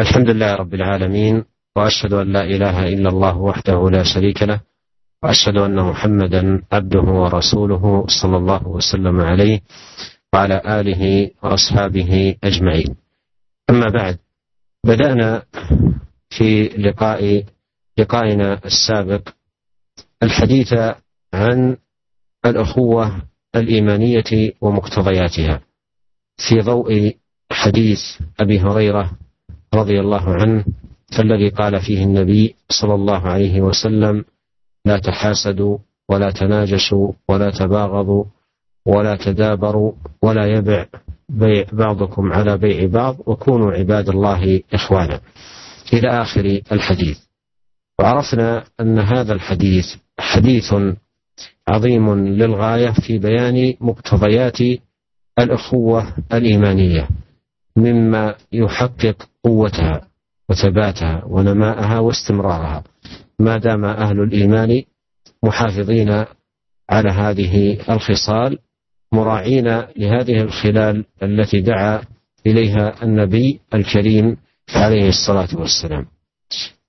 الحمد لله رب العالمين واشهد ان لا اله الا الله وحده لا شريك له واشهد ان محمدا عبده ورسوله صلى الله وسلم عليه وعلى اله واصحابه اجمعين. اما بعد بدانا في لقاء لقائنا السابق الحديث عن الاخوه الايمانيه ومقتضياتها في ضوء حديث ابي هريره رضي الله عنه فالذي قال فيه النبي صلى الله عليه وسلم لا تحاسدوا ولا تناجشوا ولا تباغضوا ولا تدابروا ولا يبع بيع بعضكم على بيع بعض وكونوا عباد الله اخوانا الى اخر الحديث وعرفنا ان هذا الحديث حديث عظيم للغايه في بيان مقتضيات الاخوه الايمانيه مما يحقق قوتها وثباتها ونماءها واستمرارها ما دام اهل الايمان محافظين على هذه الخصال مراعين لهذه الخلال التي دعا اليها النبي الكريم عليه الصلاه والسلام.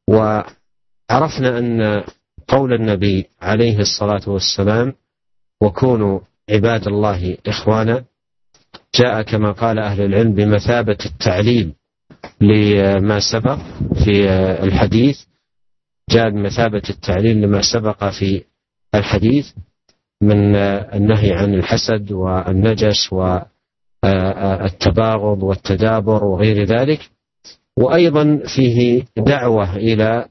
وعرفنا ان قول النبي عليه الصلاه والسلام وكونوا عباد الله اخوانا جاء كما قال اهل العلم بمثابه التعليم لما سبق في الحديث جاء بمثابة التعليل لما سبق في الحديث من النهي عن الحسد والنجس والتباغض والتدابر وغير ذلك وأيضا فيه دعوة إلى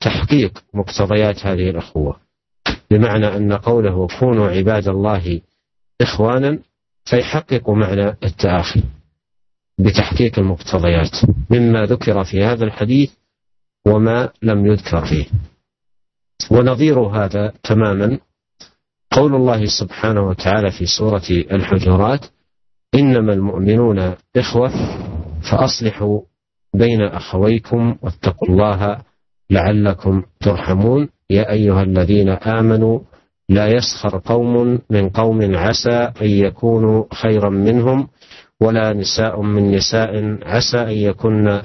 تحقيق مقتضيات هذه الأخوة بمعنى أن قوله كونوا عباد الله إخوانا فيحقق معنى التآخي بتحقيق المقتضيات مما ذكر في هذا الحديث وما لم يذكر فيه ونظير هذا تماما قول الله سبحانه وتعالى في سورة الحجرات إنما المؤمنون إخوة فأصلحوا بين أخويكم واتقوا الله لعلكم ترحمون يا أيها الذين آمنوا لا يسخر قوم من قوم عسى أن يكونوا خيرا منهم ولا نساء من نساء عسى أن يكن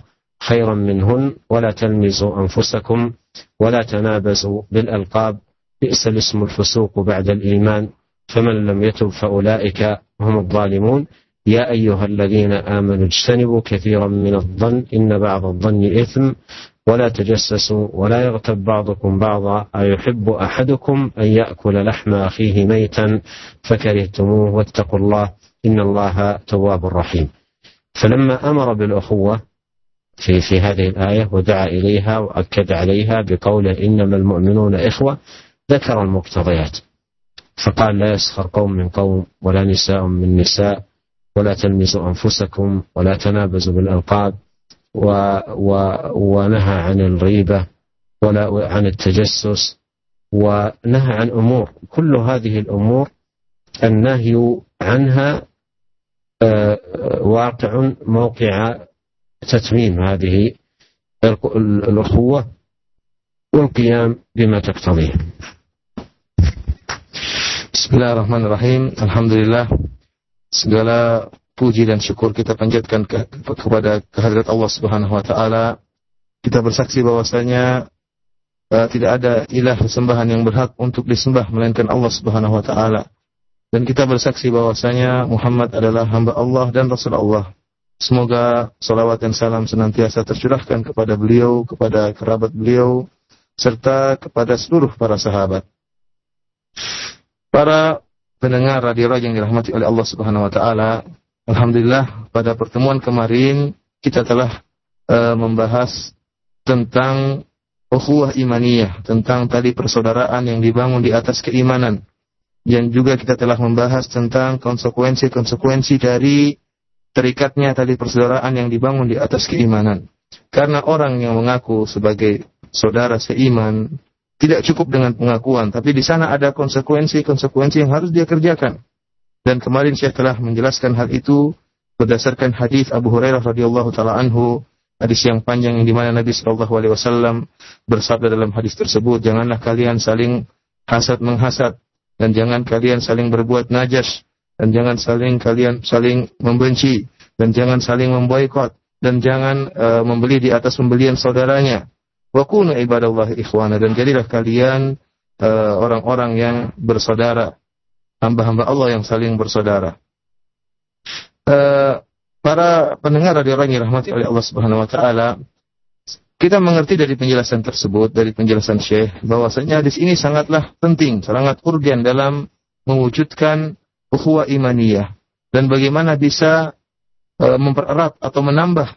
خيرا منهن ولا تلمزوا أنفسكم ولا تنابزوا بالألقاب بئس الاسم الفسوق بعد الإيمان فمن لم يتب فأولئك هم الظالمون يا أيها الذين آمنوا اجتنبوا كثيرا من الظن إن بعض الظن إثم ولا تجسسوا ولا يغتب بعضكم بعضا أيحب أحدكم أن يأكل لحم أخيه ميتا فكرهتموه واتقوا الله إن الله تواب رحيم فلما أمر بالأخوة في في هذه الآية ودعا إليها وأكد عليها بقوله إنما المؤمنون إخوة ذكر المقتضيات فقال لا يسخر قوم من قوم ولا نساء من نساء ولا تلمزوا أنفسكم ولا تنابزوا بالألقاب و و ونهى عن الغيبة ولا عن التجسس ونهى عن أمور كل هذه الأمور النهي عنها واقع موقع تتميم هذه الأخوة والقيام بما تقتضيه Bismillahirrahmanirrahim Alhamdulillah Segala puji dan syukur kita panjatkan ke, kepada kehadirat Allah Subhanahu wa taala. Kita bersaksi bahwasanya uh, tidak ada ilah sembahan yang berhak untuk disembah melainkan Allah Subhanahu wa taala dan kita bersaksi bahwasanya Muhammad adalah hamba Allah dan Rasul Allah. Semoga salawat dan salam senantiasa tercurahkan kepada beliau, kepada kerabat beliau, serta kepada seluruh para sahabat. Para pendengar radio yang dirahmati oleh Allah Subhanahu wa taala, alhamdulillah pada pertemuan kemarin kita telah e, membahas tentang ukhuwah imaniyah, tentang tali persaudaraan yang dibangun di atas keimanan yang juga kita telah membahas tentang konsekuensi-konsekuensi dari terikatnya tali persaudaraan yang dibangun di atas keimanan. Karena orang yang mengaku sebagai saudara seiman tidak cukup dengan pengakuan, tapi di sana ada konsekuensi-konsekuensi yang harus dia kerjakan. Dan kemarin saya telah menjelaskan hal itu berdasarkan hadis Abu Hurairah radhiyallahu taala anhu, hadis yang panjang yang dimana Nabi Shallallahu alaihi wasallam bersabda dalam hadis tersebut, janganlah kalian saling hasad menghasad dan jangan kalian saling berbuat najas dan jangan saling kalian saling membenci dan jangan saling memboikot dan jangan uh, membeli di atas pembelian saudaranya. Wa kunu ibadallah ikhwana dan jadilah kalian e, orang-orang uh, yang bersaudara, hamba-hamba Allah yang saling bersaudara. Uh, para pendengar orang yang dirahmati oleh Allah Subhanahu wa taala, kita mengerti dari penjelasan tersebut, dari penjelasan Syekh, bahwasanya hadis ini sangatlah penting, sangat urgen dalam mewujudkan ukhuwah imaniyah dan bagaimana bisa e, mempererat atau menambah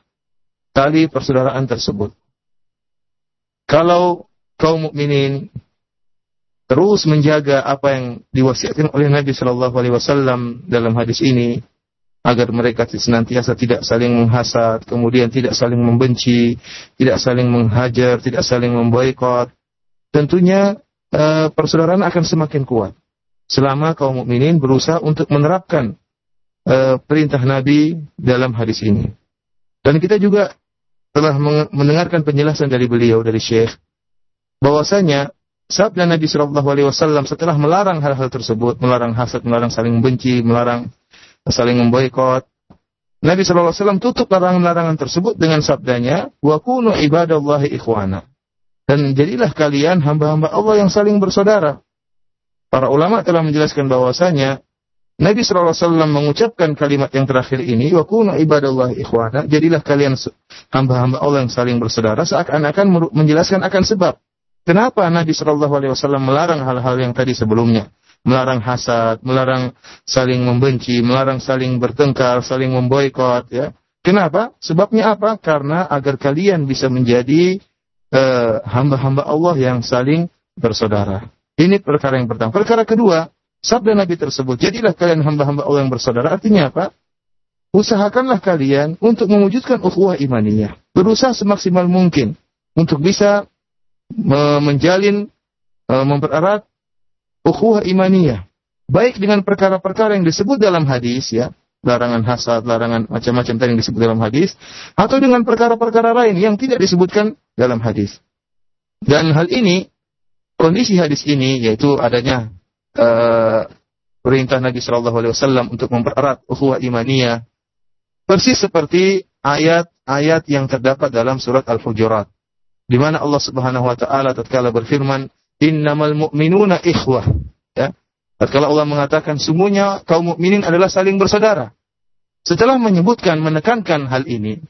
tali persaudaraan tersebut. Kalau kaum mukminin terus menjaga apa yang diwasiatkan oleh Nabi Shallallahu Alaihi Wasallam dalam hadis ini, agar mereka senantiasa tidak saling menghasad, kemudian tidak saling membenci, tidak saling menghajar, tidak saling memboikot. Tentunya eh, persaudaraan akan semakin kuat selama kaum mukminin berusaha untuk menerapkan eh, perintah Nabi dalam hadis ini. Dan kita juga telah mendengarkan penjelasan dari beliau dari Syekh bahwasanya sabda Nabi Shallallahu Alaihi Wasallam setelah melarang hal-hal tersebut, melarang hasad, melarang saling benci, melarang saling memboikot. Nabi SAW tutup larangan-larangan tersebut dengan sabdanya, "Wa kunu ibadallahi ikhwana." Dan jadilah kalian hamba-hamba Allah yang saling bersaudara. Para ulama telah menjelaskan bahwasanya Nabi SAW mengucapkan kalimat yang terakhir ini, "Wa kunu ibadallahi ikhwana." Jadilah kalian hamba-hamba Allah yang saling bersaudara seakan-akan menjelaskan akan sebab Kenapa Nabi SAW melarang hal-hal yang tadi sebelumnya? melarang hasad, melarang saling membenci, melarang saling bertengkar, saling memboikot ya. Kenapa? Sebabnya apa? Karena agar kalian bisa menjadi eh, hamba-hamba uh, Allah yang saling bersaudara. Ini perkara yang pertama. Perkara kedua, sabda Nabi tersebut, jadilah kalian hamba-hamba Allah yang bersaudara. Artinya apa? Usahakanlah kalian untuk mewujudkan ukhuwah imaniyah. Berusaha semaksimal mungkin untuk bisa menjalin eh, mempererat ukhuwah imaniyah. Baik dengan perkara-perkara yang disebut dalam hadis ya, larangan hasad, larangan macam-macam tadi yang disebut dalam hadis, atau dengan perkara-perkara lain yang tidak disebutkan dalam hadis. Dan hal ini, kondisi hadis ini yaitu adanya uh, perintah Nabi Shallallahu Alaihi Wasallam untuk mempererat ukhuwah imaniyah, persis seperti ayat-ayat yang terdapat dalam surat Al-Hujurat, di mana Allah Subhanahu Wa Taala tatkala berfirman, innamal mu'minuna ikhwah. Ya. Kalau Allah mengatakan semuanya kaum mukminin adalah saling bersaudara. Setelah menyebutkan menekankan hal ini,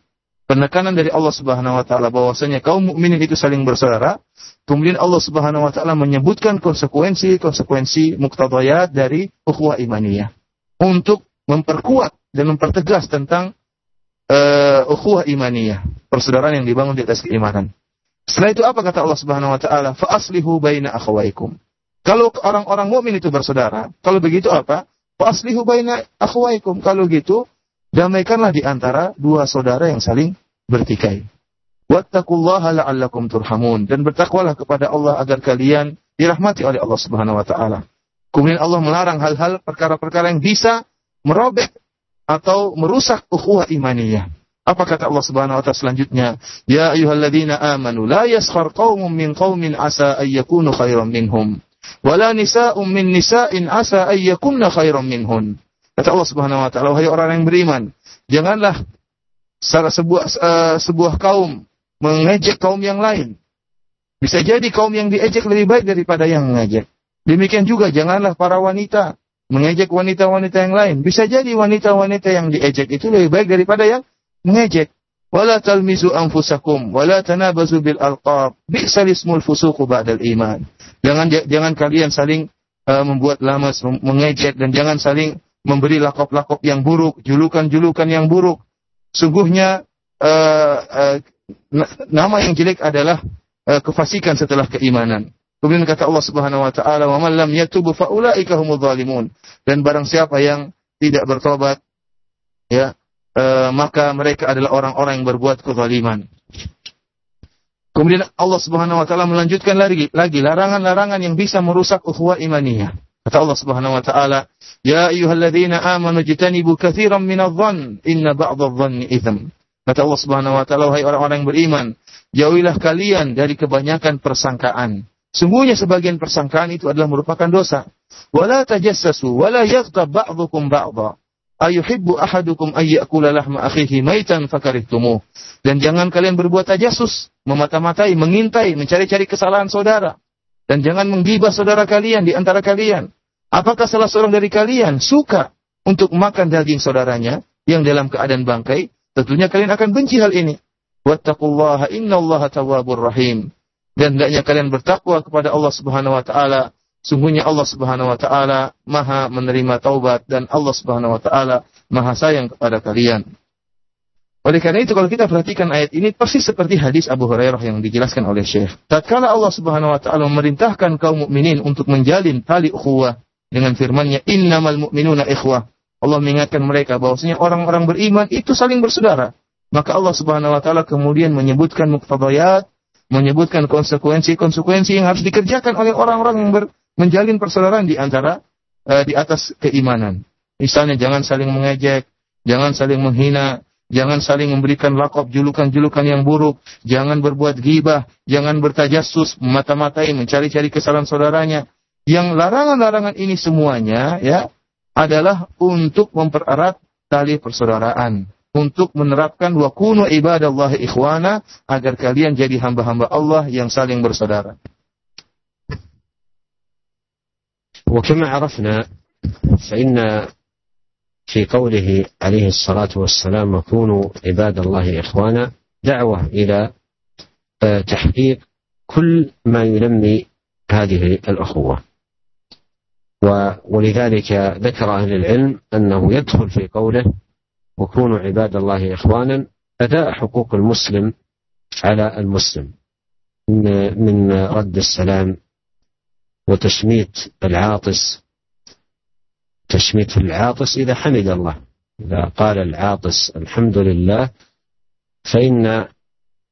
penekanan dari Allah Subhanahu wa taala bahwasanya kaum mukminin itu saling bersaudara, kemudian Allah Subhanahu wa taala menyebutkan konsekuensi-konsekuensi muktadayat dari ukhuwah imaniyah untuk memperkuat dan mempertegas tentang uh, ukhuwah imaniyah, persaudaraan yang dibangun di atas keimanan. Setelah itu apa kata Allah Subhanahu wa taala? Fa aslihu baina akhawaikum. Kalau orang-orang mukmin itu bersaudara, kalau begitu apa? Fa aslihu baina akhawaikum. Kalau gitu, damaikanlah di antara dua saudara yang saling bertikai. Wattaqullaha la'allakum turhamun dan bertakwalah kepada Allah agar kalian dirahmati oleh Allah Subhanahu wa taala. Kemudian Allah melarang hal-hal perkara-perkara yang bisa merobek atau merusak ukhuwah imaniyah. Apa kata Allah Subhanahu wa taala selanjutnya? Ya ayyuhalladzina amanu la yaskhar qaumun min qaumin asa ayyakunu khairan minhum. nisa nisa'un min nisa'in asa yakunna khairan minhun. Kata Allah Subhanahu wa taala, wahai orang yang beriman, janganlah salah sebuah uh, sebuah kaum mengejek kaum yang lain. Bisa jadi kaum yang diejek lebih baik daripada yang mengejek. Demikian juga janganlah para wanita mengejek wanita-wanita yang lain. Bisa jadi wanita-wanita yang diejek itu lebih baik daripada yang ngejek. Wala talmizu anfusakum wala tanabazu bil alqab. Bi'sal ismul fusuqu ba'dal iman. Jangan jangan kalian saling uh, membuat lamas, mengejek dan jangan saling memberi lakop-lakop yang buruk, julukan-julukan yang buruk. Sungguhnya uh, uh, nama yang jelek adalah uh, kefasikan setelah keimanan. Kemudian kata Allah Subhanahu wa taala, "Wa man lam yatub faulaika humudz Dan barang siapa yang tidak bertobat, ya, e, maka mereka adalah orang-orang yang berbuat kezaliman. Kemudian Allah Subhanahu wa taala melanjutkan lagi lagi larangan-larangan yang bisa merusak ukhuwah imaniyah. Kata Allah Subhanahu wa taala, "Ya ayyuhalladzina amanu jitanibu katsiran minadh-dhann, inna ba'dadh-dhanni itsm." Kata Allah Subhanahu wa taala, "Wahai orang-orang yang beriman, jauhilah kalian dari kebanyakan persangkaan." Sungguhnya sebagian persangkaan itu adalah merupakan dosa. Wala tajassasu wala yaghtab ba'dukum ba'dha ayuhibbu ahadukum ayyakula lahma akhihi maitan fakarihtumuh. Dan jangan kalian berbuat tajasus, memata-matai, mengintai, mencari-cari kesalahan saudara. Dan jangan menggibah saudara kalian di antara kalian. Apakah salah seorang dari kalian suka untuk makan daging saudaranya yang dalam keadaan bangkai? Tentunya kalian akan benci hal ini. Wattaqullaha innallaha rahim. Dan hendaknya kalian bertakwa kepada Allah Subhanahu wa taala Sungguhnya Allah Subhanahu wa taala Maha menerima taubat dan Allah Subhanahu wa taala Maha sayang kepada kalian. Oleh karena itu kalau kita perhatikan ayat ini persis seperti hadis Abu Hurairah yang dijelaskan oleh Syekh. Tatkala Allah Subhanahu wa taala memerintahkan kaum mukminin untuk menjalin tali ukhuwah dengan firman-Nya innamal mu'minuna ikhwah. Allah mengingatkan mereka bahwasanya orang-orang beriman itu saling bersaudara. Maka Allah Subhanahu wa taala kemudian menyebutkan muktabayat, menyebutkan konsekuensi-konsekuensi yang harus dikerjakan oleh orang-orang yang ber, menjalin persaudaraan di antara eh, di atas keimanan. Misalnya jangan saling mengejek, jangan saling menghina, jangan saling memberikan lakop julukan-julukan yang buruk, jangan berbuat gibah, jangan bertajasus, mata-matai, mencari-cari kesalahan saudaranya. Yang larangan-larangan ini semuanya ya adalah untuk mempererat tali persaudaraan untuk menerapkan wa ibadah Allah ikhwana agar kalian jadi hamba-hamba Allah yang saling bersaudara. وكما عرفنا فإن في قوله عليه الصلاة والسلام كونوا عباد الله إخوانا دعوة إلى آه، تحقيق كل ما ينمي هذه الأخوة ولذلك ذكر أهل العلم أنه يدخل في قوله وكونوا عباد الله إخوانا أداء حقوق المسلم على المسلم من رد السلام وتشميت العاطس تشميت العاطس إذا حمد الله إذا قال العاطس الحمد لله فإن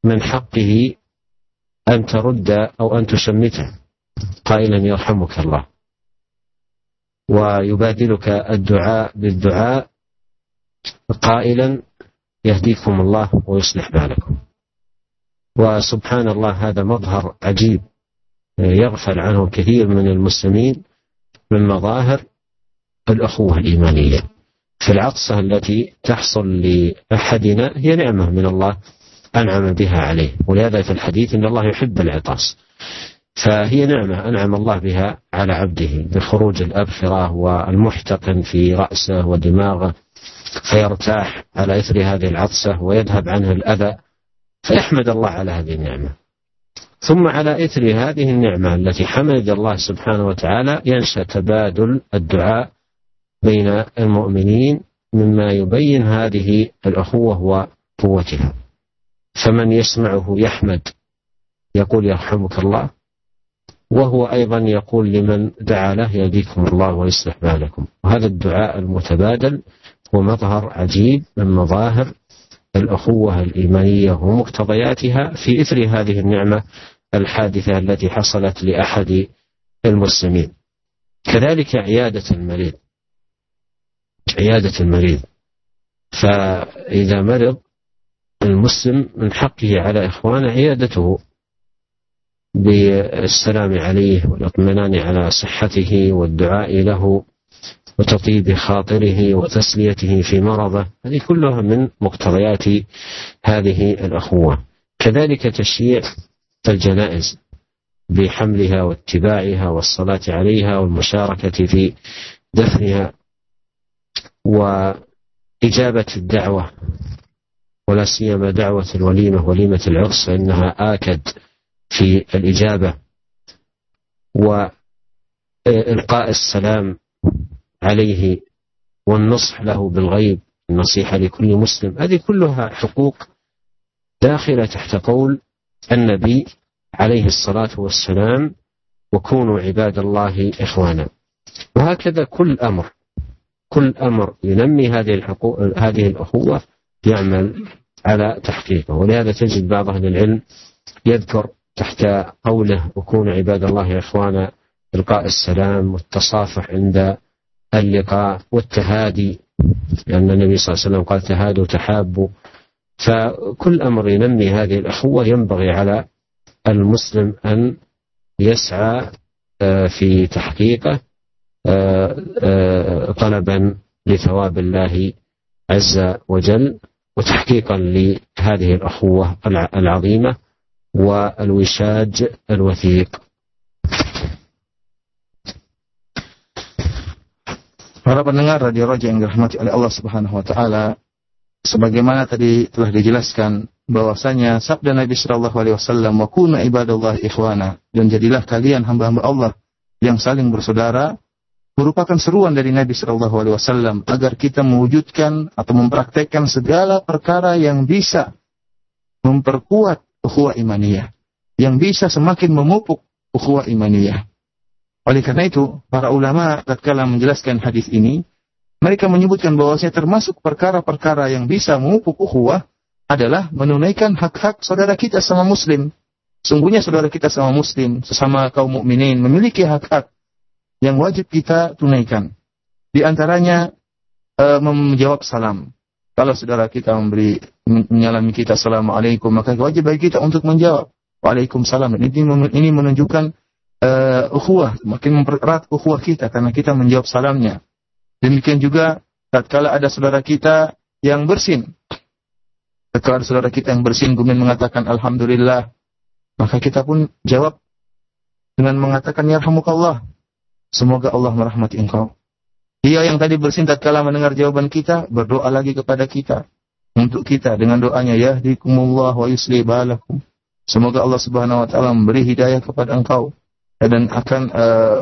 من حقه أن ترد أو أن تشمته قائلا يرحمك الله ويبادلك الدعاء بالدعاء قائلا يهديكم الله ويصلح بالكم وسبحان الله هذا مظهر عجيب يغفل عنه كثير من المسلمين من مظاهر الأخوة الإيمانية فالعطسة التي تحصل لأحدنا هي نعمة من الله أنعم بها عليه ولهذا في الحديث أن الله يحب العطاس فهي نعمة أنعم الله بها على عبده بخروج الأبخرة والمحتقن في رأسه ودماغه فيرتاح على إثر هذه العطسة ويذهب عنه الأذى فيحمد الله على هذه النعمة ثم على اثر هذه النعمه التي حمد الله سبحانه وتعالى ينشا تبادل الدعاء بين المؤمنين مما يبين هذه الاخوه وقوتها فمن يسمعه يحمد يقول يرحمك الله وهو أيضا يقول لمن دعا له يهديكم الله ويصلح بالكم وهذا الدعاء المتبادل هو مظهر عجيب من مظاهر الأخوة الإيمانية ومقتضياتها في إثر هذه النعمة الحادثة التي حصلت لأحد المسلمين كذلك عيادة المريض عيادة المريض فإذا مرض المسلم من حقه على إخوانه عيادته بالسلام عليه والاطمئنان على صحته والدعاء له وتطيب خاطره وتسليته في مرضه هذه كلها من مقتضيات هذه الأخوة كذلك تشييع الجنائز بحملها واتباعها والصلاة عليها والمشاركة في دفنها وإجابة الدعوة ولا سيما دعوة الوليمة وليمة العرس فإنها آكد في الإجابة وإلقاء السلام عليه والنصح له بالغيب النصيحة لكل مسلم هذه كلها حقوق داخلة تحت قول النبي عليه الصلاة والسلام وكونوا عباد الله إخوانا وهكذا كل أمر كل أمر ينمي هذه الحقوق هذه الأخوة يعمل على تحقيقه ولهذا تجد بعض أهل العلم يذكر تحت قوله وكونوا عباد الله إخوانا إلقاء السلام والتصافح عند اللقاء والتهادي لأن النبي صلى الله عليه وسلم قال تهادوا تحابوا فكل امر ينمي هذه الاخوه ينبغي على المسلم ان يسعى آه، في تحقيقه آه، آه، طلبا لثواب الله عز وجل وتحقيقا لهذه الاخوه العظيمه والوشاج الوثيق. Para pendengar Radio Roja yang dirahmati oleh Allah Subhanahu wa taala, sebagaimana tadi telah dijelaskan bahwasanya sabda Nabi Shallallahu Alaihi Wasallam wakuna ibadallah ikhwana dan jadilah kalian hamba-hamba Allah yang saling bersaudara merupakan seruan dari Nabi Shallallahu Alaihi Wasallam agar kita mewujudkan atau mempraktekkan segala perkara yang bisa memperkuat ukhuwah imaniyah yang bisa semakin memupuk ukhuwah imaniyah. Oleh karena itu, para ulama tatkala menjelaskan hadis ini, mereka menyebutkan bahwasanya termasuk perkara-perkara yang bisa mengupuk ukhuwah adalah menunaikan hak-hak saudara kita sama muslim. Sungguhnya saudara kita sama muslim, sesama kaum mukminin memiliki hak-hak yang wajib kita tunaikan. Di antaranya e, menjawab salam. Kalau saudara kita memberi menyalami kita assalamualaikum maka wajib bagi kita untuk menjawab waalaikumsalam. Ini ini menunjukkan uhuwa e, ukhuwah, makin mempererat ukhuwah kita karena kita menjawab salamnya. Demikian juga tatkala ada saudara kita yang bersin. Tatkala ada saudara kita yang bersin kemudian mengatakan alhamdulillah, maka kita pun jawab dengan mengatakan ya rahmukallah. Semoga Allah merahmati engkau. Dia yang tadi bersin tatkala mendengar jawaban kita berdoa lagi kepada kita untuk kita dengan doanya ya yahdikumullah wa yusli balakum. Semoga Allah Subhanahu wa taala memberi hidayah kepada engkau dan akan uh,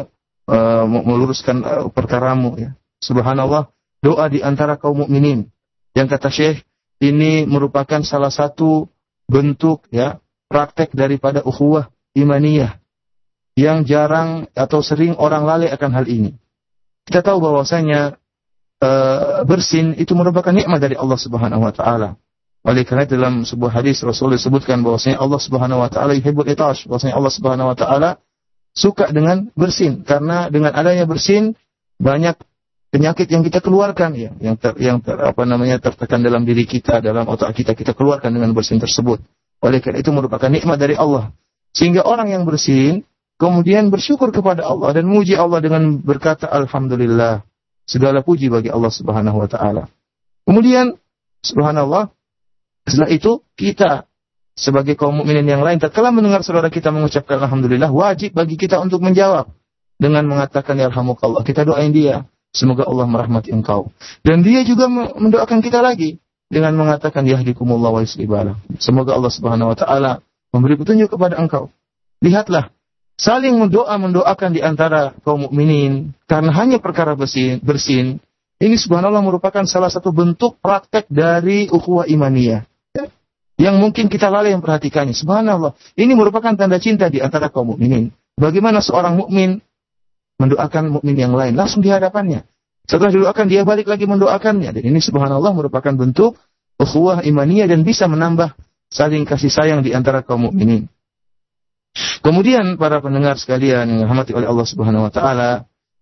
uh, meluruskan uh, perkaramu ya. Subhanallah, doa di antara kaum mukminin. Yang kata Syekh, ini merupakan salah satu bentuk ya praktek daripada ukhuwah imaniyah yang jarang atau sering orang lalai akan hal ini. Kita tahu bahwasanya e, bersin itu merupakan nikmat dari Allah Subhanahu wa taala. Oleh karena dalam sebuah hadis Rasul disebutkan bahwasanya Allah Subhanahu wa taala yuhibbul itash, bahwasanya Allah Subhanahu wa taala suka dengan bersin karena dengan adanya bersin banyak penyakit yang kita keluarkan ya yang ter, yang ter, apa namanya tertekan dalam diri kita dalam otak kita kita keluarkan dengan bersin tersebut oleh karena itu merupakan nikmat dari Allah sehingga orang yang bersin kemudian bersyukur kepada Allah dan muji Allah dengan berkata alhamdulillah segala puji bagi Allah Subhanahu wa taala kemudian subhanallah setelah itu kita sebagai kaum mukminin yang lain tatkala mendengar saudara kita mengucapkan alhamdulillah wajib bagi kita untuk menjawab dengan mengatakan ya alhamdulillah kita doain dia Semoga Allah merahmati engkau. Dan dia juga mendoakan kita lagi dengan mengatakan yahdikumullah wa yuslibala. Semoga Allah Subhanahu wa taala memberi petunjuk kepada engkau. Lihatlah, saling mendoa mendoakan di antara kaum mukminin karena hanya perkara bersin, bersin. Ini subhanallah merupakan salah satu bentuk praktek dari ukhuwah imaniyah. Ya, yang mungkin kita lalai yang perhatikannya. Subhanallah, ini merupakan tanda cinta di antara kaum mukminin. Bagaimana seorang mukmin mendoakan mukmin yang lain langsung di hadapannya. Setelah didoakan dia balik lagi mendoakannya. Dan ini subhanallah merupakan bentuk ukhuwah imaniyah dan bisa menambah saling kasih sayang di antara kaum mukminin. Kemudian para pendengar sekalian yang dirahmati oleh Allah Subhanahu wa taala,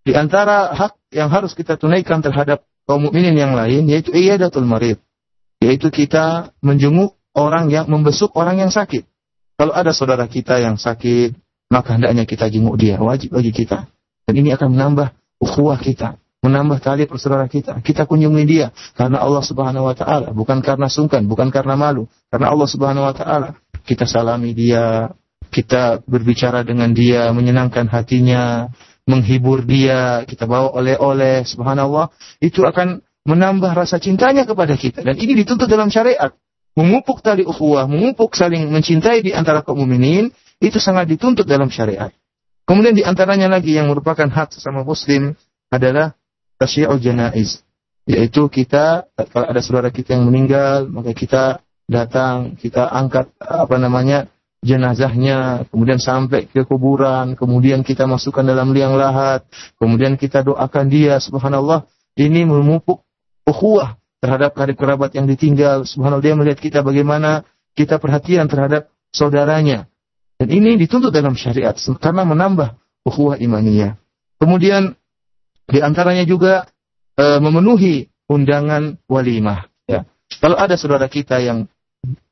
di antara hak yang harus kita tunaikan terhadap kaum mukminin yang lain yaitu iyadatul marid, yaitu kita menjenguk orang yang membesuk orang yang sakit. Kalau ada saudara kita yang sakit, maka hendaknya kita jenguk dia, wajib bagi kita. Dan ini akan menambah ukhuwah kita, menambah tali persaudaraan kita. Kita kunjungi dia karena Allah Subhanahu wa taala, bukan karena sungkan, bukan karena malu, karena Allah Subhanahu wa taala. Kita salami dia, kita berbicara dengan dia, menyenangkan hatinya, menghibur dia, kita bawa oleh-oleh, subhanallah, itu akan menambah rasa cintanya kepada kita. Dan ini dituntut dalam syariat. Memupuk tali ukhuwah, memupuk saling mencintai di antara kaum mukminin itu sangat dituntut dalam syariat. Kemudian di antaranya lagi yang merupakan hak sesama muslim adalah tasyi'ul janaiz, yaitu kita kalau ada saudara kita yang meninggal, maka kita datang, kita angkat apa namanya jenazahnya, kemudian sampai ke kuburan, kemudian kita masukkan dalam liang lahat, kemudian kita doakan dia, subhanallah, ini memupuk ukhuwah terhadap karib kerabat yang ditinggal, subhanallah dia melihat kita bagaimana kita perhatian terhadap saudaranya, dan ini dituntut dalam syariat karena menambah ukhuwah imaniyah. Kemudian di antaranya juga e, memenuhi undangan walimah. Ya. Kalau ada saudara kita yang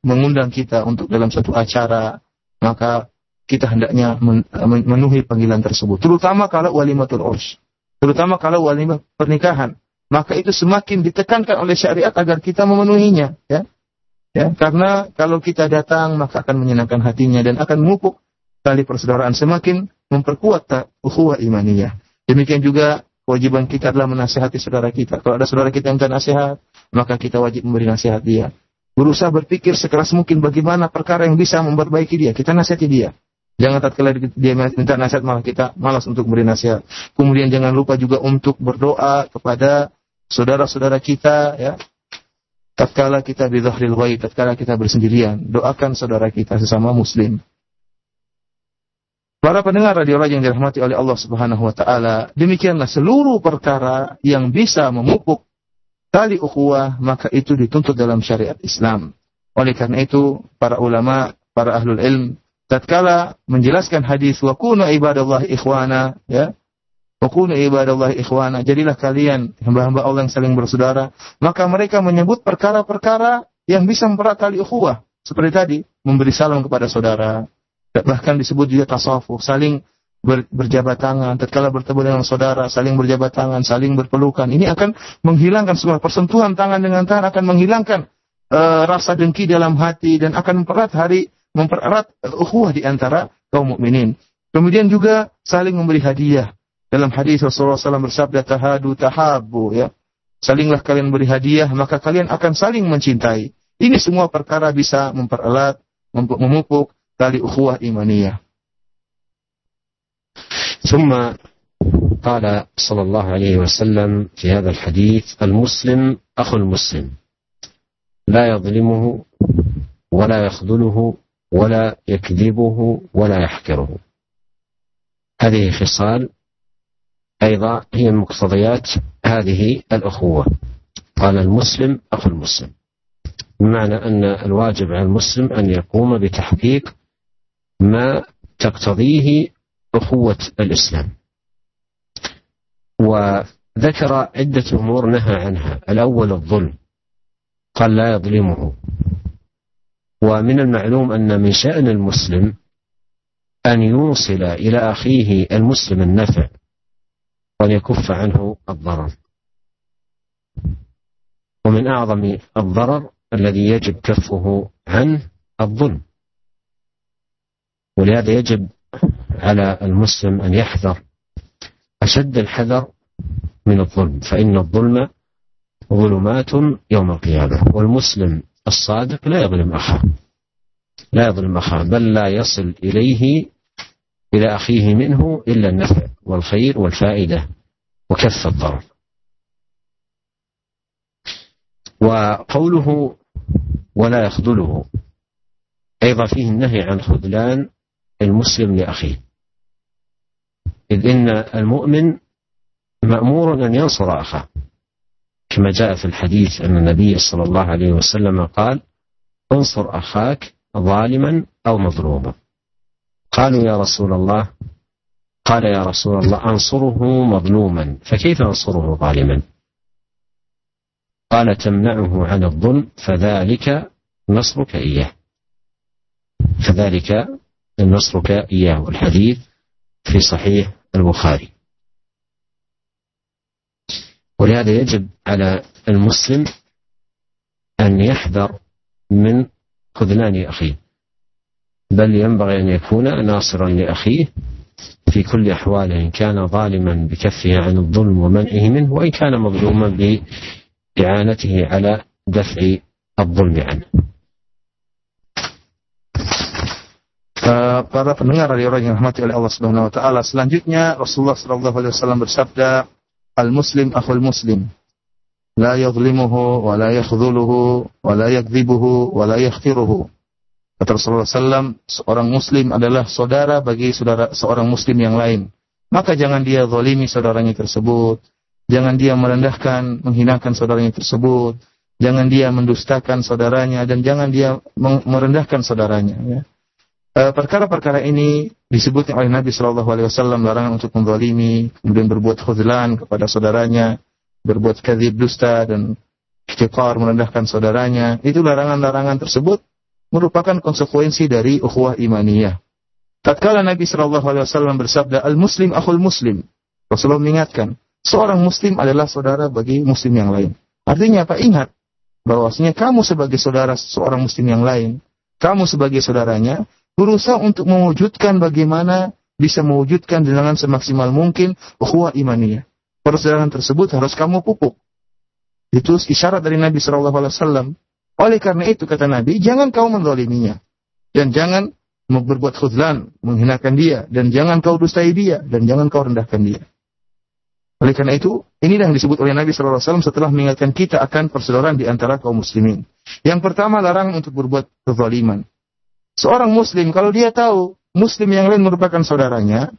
mengundang kita untuk dalam satu acara, maka kita hendaknya e, memenuhi panggilan tersebut. Terutama kalau walimah urs, terutama kalau walimah pernikahan, maka itu semakin ditekankan oleh syariat agar kita memenuhinya. Ya. Ya, karena kalau kita datang maka akan menyenangkan hatinya dan akan mengupuk tali persaudaraan semakin memperkuat ukhuwah imaniyah. Demikian juga kewajiban kita adalah menasihati saudara kita. Kalau ada saudara kita yang tidak nasihat, maka kita wajib memberi nasihat dia. Berusaha berpikir sekeras mungkin bagaimana perkara yang bisa memperbaiki dia. Kita nasihati dia. Jangan tatkala dia minta nasihat malah kita malas untuk beri nasihat. Kemudian jangan lupa juga untuk berdoa kepada saudara-saudara kita ya tatkala kita di dhahril ghaib, tatkala kita bersendirian, doakan saudara kita sesama muslim. Para pendengar radio Raja yang dirahmati oleh Allah Subhanahu wa taala, demikianlah seluruh perkara yang bisa memupuk tali ukhuwah, maka itu dituntut dalam syariat Islam. Oleh karena itu, para ulama, para ahlul ilm tatkala menjelaskan hadis wa kunu ibadallah ikhwana, ya, ibadah ibadallah ikhwana. Jadilah kalian hamba-hamba Allah yang saling bersaudara. Maka mereka menyebut perkara-perkara yang bisa memperat tali ukhuwah. Seperti tadi, memberi salam kepada saudara. Bahkan disebut juga tasawuf, saling ber, berjabat tangan, tatkala bertemu dengan saudara, saling berjabat tangan, saling berpelukan. Ini akan menghilangkan semua persentuhan tangan dengan tangan akan menghilangkan uh, rasa dengki dalam hati dan akan mempererat hari mempererat ukhuwah di antara kaum mukminin. Kemudian juga saling memberi hadiah, dalam hadis Rasulullah SAW bersabda tahadu tahabu ya. Salinglah kalian beri hadiah maka kalian akan saling mencintai. Ini semua perkara bisa mempererat, memupuk tali ukhuwah imaniyah. ثم قال صلى الله عليه وسلم في هذا الحديث المسلم اخو المسلم لا يظلمه ولا يخذله ولا يكذبه ولا يحقره هذه خصال أيضا هي من مقتضيات هذه الأخوة قال المسلم أخو المسلم بمعنى أن الواجب على المسلم أن يقوم بتحقيق ما تقتضيه أخوة الإسلام وذكر عدة أمور نهى عنها الأول الظلم قال لا يظلمه ومن المعلوم أن من شأن المسلم أن يوصل إلى أخيه المسلم النفع وأن يكف عنه الضرر ومن أعظم الضرر الذي يجب كفه عنه الظلم ولهذا يجب على المسلم أن يحذر أشد الحذر من الظلم فإن الظلم ظلمات يوم القيامة والمسلم الصادق لا يظلم أخاه لا يظلم أخاه بل لا يصل إليه إلى أخيه منه إلا النفع والخير والفائدة وكف الضرر وقوله ولا يخذله أيضا فيه النهي عن خذلان المسلم لأخيه إذ إن المؤمن مأمور أن ينصر أخاه كما جاء في الحديث أن النبي صلى الله عليه وسلم قال انصر أخاك ظالما أو مظلوما قالوا يا رسول الله قال يا رسول الله أنصره مظلوما فكيف أنصره ظالما قال تمنعه عن الظلم فذلك نصرك إياه فذلك نصرك إياه الحديث في صحيح البخاري ولهذا يجب على المسلم أن يحذر من خذلان أخيه بل ينبغي أن يكون ناصرا لأخيه في كل أحواله إن كان ظالما بكفه عن الظلم ومنعه منه وإن كان مظلوما بإعانته على دفع الظلم عنه para pendengar dari orang yang dirahmati oleh Allah Subhanahu wa taala. Selanjutnya Rasulullah sallallahu alaihi wasallam bersabda, "Al-muslim akhul muslim. La yadhlimuhu wa la yakhdhuluhu wa la yakdhibuhu wa la yakhthiruhu Kata Rasulullah SAW, seorang muslim adalah saudara bagi saudara seorang muslim yang lain. Maka jangan dia zalimi saudaranya tersebut. Jangan dia merendahkan, menghinakan saudaranya tersebut. Jangan dia mendustakan saudaranya dan jangan dia merendahkan saudaranya. Ya. E, perkara-perkara ini disebutkan oleh Nabi Shallallahu Alaihi Wasallam larangan untuk menzalimi, kemudian berbuat khudlan kepada saudaranya, berbuat kadhib dusta dan kecewa merendahkan saudaranya. Itu larangan-larangan tersebut merupakan konsekuensi dari ukhuwah imaniyah. Tatkala Nabi SAW bersabda, al Muslim akhul Muslim, Rasulullah mengingatkan, seorang Muslim adalah saudara bagi Muslim yang lain. Artinya apa? Ingat bahwasanya kamu sebagai saudara seorang Muslim yang lain, kamu sebagai saudaranya berusaha untuk mewujudkan bagaimana bisa mewujudkan dengan semaksimal mungkin ukhuwah imaniyah. Persaudaraan tersebut harus kamu pupuk. Itu isyarat dari Nabi SAW. Oleh karena itu kata Nabi, jangan kau mendoliminya. Dan jangan berbuat khuzlan, menghinakan dia. Dan jangan kau dustai dia. Dan jangan kau rendahkan dia. Oleh karena itu, ini yang disebut oleh Nabi SAW setelah mengingatkan kita akan persaudaraan di antara kaum muslimin. Yang pertama, larang untuk berbuat kezaliman. Seorang muslim, kalau dia tahu muslim yang lain merupakan saudaranya,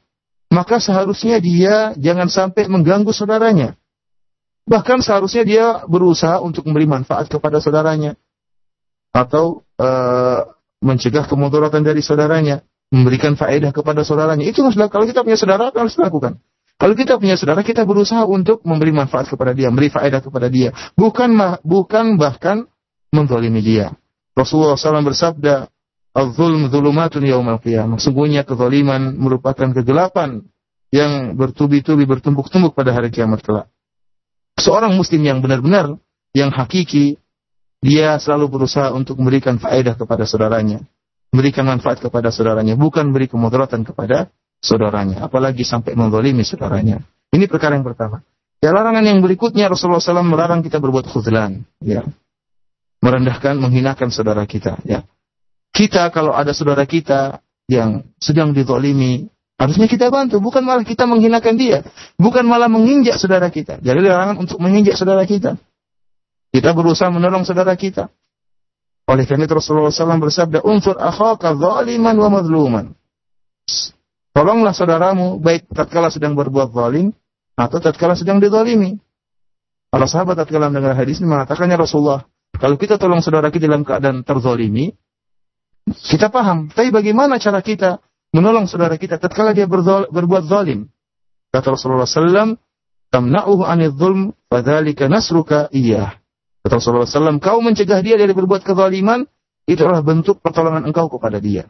maka seharusnya dia jangan sampai mengganggu saudaranya. Bahkan seharusnya dia berusaha untuk memberi manfaat kepada saudaranya atau uh, mencegah kemudaratan dari saudaranya, memberikan faedah kepada saudaranya. Itu harus kalau kita punya saudara harus dilakukan. Kalau kita punya saudara, kita berusaha untuk memberi manfaat kepada dia, memberi faedah kepada dia, bukan bukan bahkan menzalimi dia. Rasulullah SAW bersabda, "Al-zulm zulumatun yaumal qiyamah." Sungguhnya kezaliman merupakan kegelapan yang bertubi-tubi bertumpuk-tumpuk pada hari kiamat kelak. Seorang muslim yang benar-benar yang hakiki dia selalu berusaha untuk memberikan faedah kepada saudaranya, memberikan manfaat kepada saudaranya, bukan beri kemudaratan kepada saudaranya, apalagi sampai mendolimi saudaranya. Ini perkara yang pertama. Ya larangan yang berikutnya Rasulullah SAW melarang kita berbuat khudlan, ya. Merendahkan, menghinakan saudara kita, ya. Kita kalau ada saudara kita yang sedang ditolimi, harusnya kita bantu, bukan malah kita menghinakan dia, bukan malah menginjak saudara kita. Jadi larangan untuk menginjak saudara kita. Kita berusaha menolong saudara kita. Oleh karena itu Rasulullah SAW bersabda, Unfur akhaka zaliman wa mazluman. Tolonglah saudaramu, baik tatkala sedang berbuat zalim, atau tatkala sedang didalimi. Para sahabat tatkala mendengar hadis ini mengatakannya Rasulullah, kalau kita tolong saudara kita dalam keadaan terzalimi, kita paham. Tapi bagaimana cara kita menolong saudara kita tatkala dia berbuat zalim? Kata Rasulullah SAW, tamna'uhu anil zulm, fadhalika nasruka iyah. Kata Rasulullah SAW, kau mencegah dia dari berbuat kezaliman, adalah bentuk pertolongan engkau kepada dia.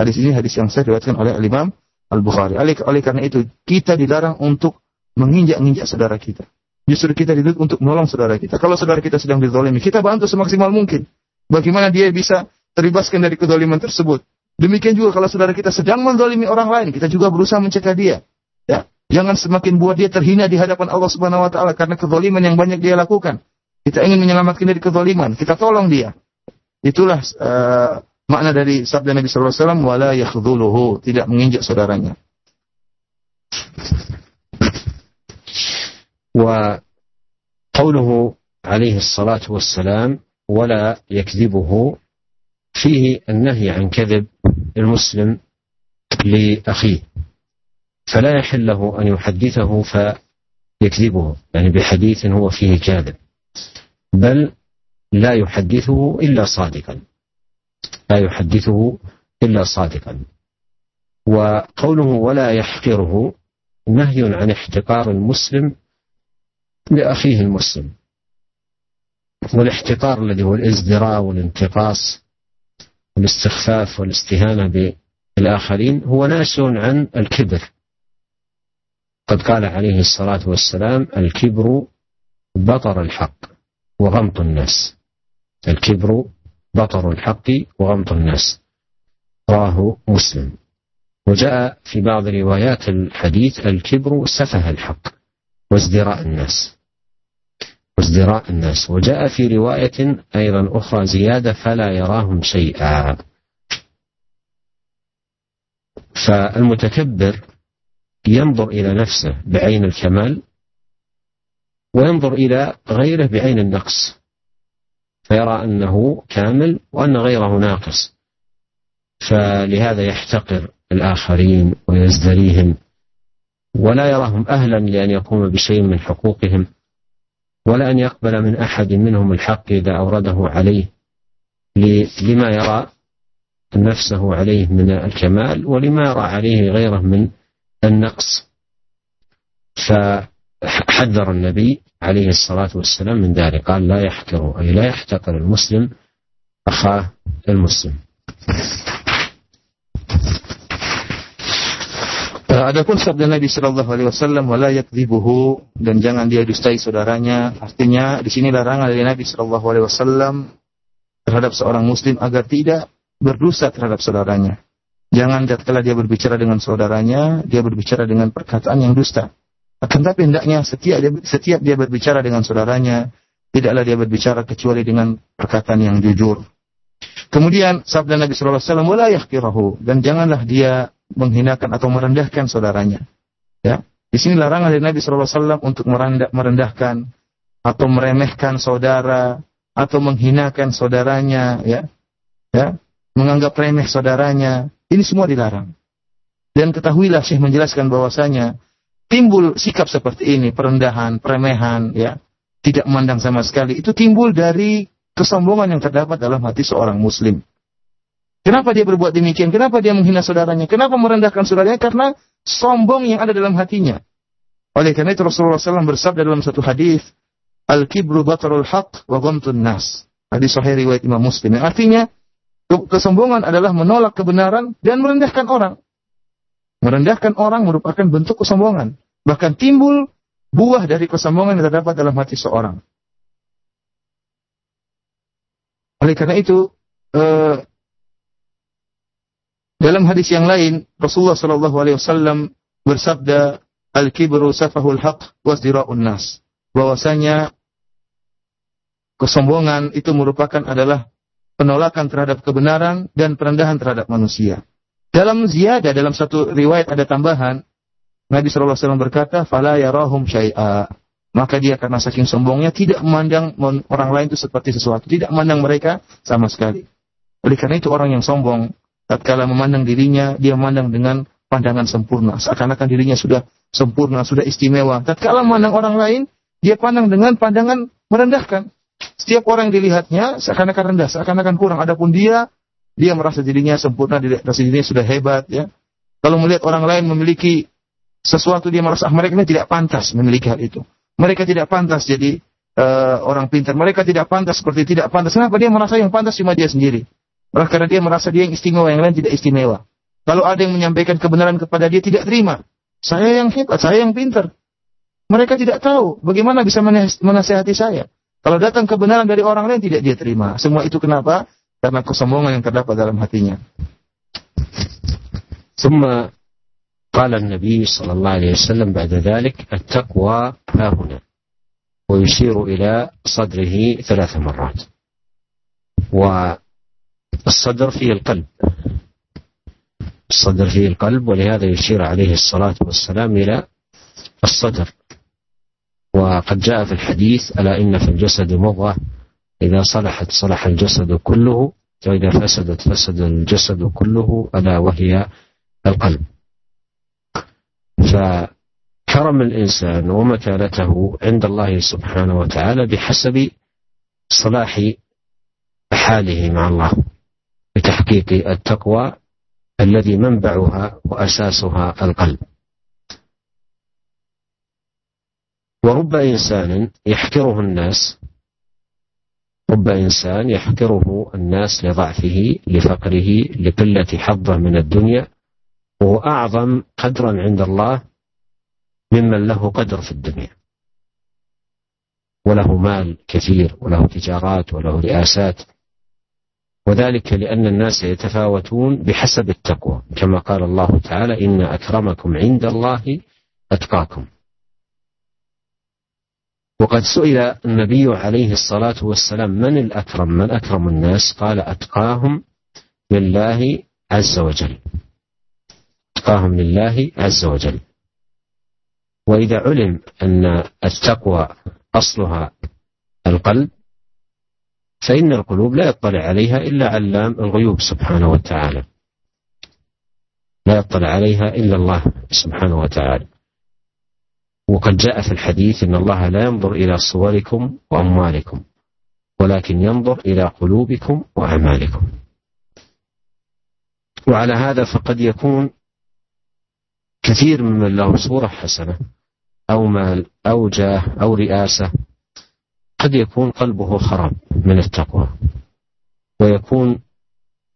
Hadis ini hadis yang saya diriwayatkan oleh Al Imam Al-Bukhari. Oleh, oleh karena itu, kita dilarang untuk menginjak-injak saudara kita. Justru kita dituntut untuk menolong saudara kita. Kalau saudara kita sedang dizalimi, kita bantu semaksimal mungkin. Bagaimana dia bisa terbebaskan dari kezaliman tersebut. Demikian juga kalau saudara kita sedang mendolimi orang lain, kita juga berusaha mencegah dia. Ya, jangan semakin buat dia terhina di hadapan Allah Subhanahu Wa Taala karena kezaliman yang banyak dia lakukan. Kita ingin menyelamatkan dari kezaliman, kita tolong dia. Itulah uh, makna dari sabda Nabi sallallahu alaihi wasallam wala yakhdhuluhu, tidak menginjak saudaranya. Wa qawluhu alaihi salatu wassalam, wala يكذبه فيه النهي عن كذب المسلم لأخيه فلا يحل له أن يحدثه فيكذبه يعني بحديث هو فيه كاذب بل لا يحدثه إلا صادقا لا يحدثه إلا صادقا وقوله ولا يحقره نهي عن احتقار المسلم لأخيه المسلم والاحتقار الذي هو الازدراء والانتقاص والاستخفاف والاستهانة بالآخرين هو ناشئ عن الكبر قد قال عليه الصلاة والسلام الكبر بطر الحق وغمط الناس الكبر بطر الحق وغمط الناس راه مسلم وجاء في بعض روايات الحديث الكبر سفه الحق وازدراء الناس وازدراء الناس وجاء في رواية أيضا أخرى زيادة فلا يراهم شيئا فالمتكبر ينظر إلى نفسه بعين الكمال وينظر إلى غيره بعين النقص فيرى أنه كامل وأن غيره ناقص فلهذا يحتقر الآخرين ويزدريهم ولا يراهم أهلا لأن يقوم بشيء من حقوقهم ولا أن يقبل من أحد منهم الحق إذا أورده عليه لما يرى نفسه عليه من الكمال ولما يرى عليه غيره من النقص ف حذر النبي عليه الصلاة والسلام من ذلك قال لا يحقر أي لا يحتقر المسلم أخاه المسلم eh, Adapun sabda Nabi Shallallahu Alaihi Wasallam wala yakdibuhu dan jangan dia dustai saudaranya. Artinya di sini larangan dari Nabi Shallallahu Alaihi Wasallam terhadap seorang Muslim agar tidak berdusta terhadap saudaranya. Jangan setelah dia berbicara dengan saudaranya, dia berbicara dengan perkataan yang dusta. Akan hendaknya setiap dia, setiap dia berbicara dengan saudaranya, tidaklah dia berbicara kecuali dengan perkataan yang jujur. Kemudian sabda Nabi sallallahu alaihi wasallam, "Wala yahqirahu" dan janganlah dia menghinakan atau merendahkan saudaranya. Ya. Di sini larangan dari Nabi sallallahu alaihi wasallam untuk merendah, merendahkan atau meremehkan saudara atau menghinakan saudaranya, ya. Ya, menganggap remeh saudaranya, ini semua dilarang. Dan ketahuilah Syekh menjelaskan bahwasanya timbul sikap seperti ini, perendahan, peremehan, ya, tidak memandang sama sekali, itu timbul dari kesombongan yang terdapat dalam hati seorang muslim. Kenapa dia berbuat demikian? Kenapa dia menghina saudaranya? Kenapa merendahkan saudaranya? Karena sombong yang ada dalam hatinya. Oleh karena itu Rasulullah SAW bersabda dalam satu hadis, Al-kibru batarul haq wa gomtun nas. Hadis sahih riwayat Imam Muslim. Yang artinya, kesombongan adalah menolak kebenaran dan merendahkan orang. Merendahkan orang merupakan bentuk kesombongan bahkan timbul buah dari kesombongan yang terdapat dalam hati seorang. Oleh karena itu, eh, dalam hadis yang lain, Rasulullah Shallallahu Alaihi Wasallam bersabda, "Al-kibru safahul haq wasdira'un nas." Bahwasanya kesombongan itu merupakan adalah penolakan terhadap kebenaran dan perendahan terhadap manusia. Dalam ziyadah dalam satu riwayat ada tambahan Nabi SAW berkata, "Fala yarahum syai'a." Maka dia karena saking sombongnya tidak memandang orang lain itu seperti sesuatu, tidak memandang mereka sama sekali. Oleh karena itu orang yang sombong, tatkala memandang dirinya, dia memandang dengan pandangan sempurna, seakan-akan dirinya sudah sempurna, sudah istimewa. Tatkala memandang orang lain, dia pandang dengan pandangan merendahkan. Setiap orang yang dilihatnya seakan-akan rendah, seakan-akan kurang. Adapun dia, dia merasa dirinya sempurna, dirinya sudah hebat. Ya. Kalau melihat orang lain memiliki sesuatu dia merasa mereka tidak pantas memiliki hal itu. Mereka tidak pantas jadi uh, orang pintar. Mereka tidak pantas seperti tidak pantas. Kenapa dia merasa yang pantas cuma dia sendiri? Mereka karena dia merasa dia yang istimewa, yang lain tidak istimewa. Kalau ada yang menyampaikan kebenaran kepada dia tidak terima. Saya yang hebat, saya yang pintar. Mereka tidak tahu bagaimana bisa menasehati saya. Kalau datang kebenaran dari orang lain tidak dia terima. Semua itu kenapa? Karena kesombongan yang terdapat dalam hatinya. Semua قال النبي صلى الله عليه وسلم بعد ذلك التقوى ها هنا ويشير إلى صدره ثلاث مرات والصدر فيه القلب الصدر فيه القلب ولهذا يشير عليه الصلاة والسلام إلى الصدر وقد جاء في الحديث ألا إن في الجسد مضغة إذا صلحت صلح الجسد كله وإذا فسدت فسد الجسد كله ألا وهي القلب فكرم الإنسان ومكانته عند الله سبحانه وتعالى بحسب صلاح حاله مع الله بتحقيق التقوى الذي منبعها وأساسها القلب ورب إنسان يحقره الناس رب إنسان يحقره الناس لضعفه لفقره لقلة حظه من الدنيا وهو أعظم قدرا عند الله ممن له قدر في الدنيا وله مال كثير وله تجارات وله رئاسات وذلك لأن الناس يتفاوتون بحسب التقوى كما قال الله تعالى إن أكرمكم عند الله أتقاكم وقد سئل النبي عليه الصلاة والسلام من الأكرم من أكرم الناس قال أتقاهم لله عز وجل وأتقاهم لله عز وجل وإذا علم أن التقوى أصلها القلب فإن القلوب لا يطلع عليها إلا علام الغيوب سبحانه وتعالى لا يطلع عليها إلا الله سبحانه وتعالى وقد جاء في الحديث ان الله لا ينظر الى صوركم واموالكم ولكن ينظر الى قلوبكم واعمالكم وعلى هذا فقد يكون كثير ممن له صورة حسنة أو مال أو جاه أو رئاسة قد يكون قلبه خراب من التقوى ويكون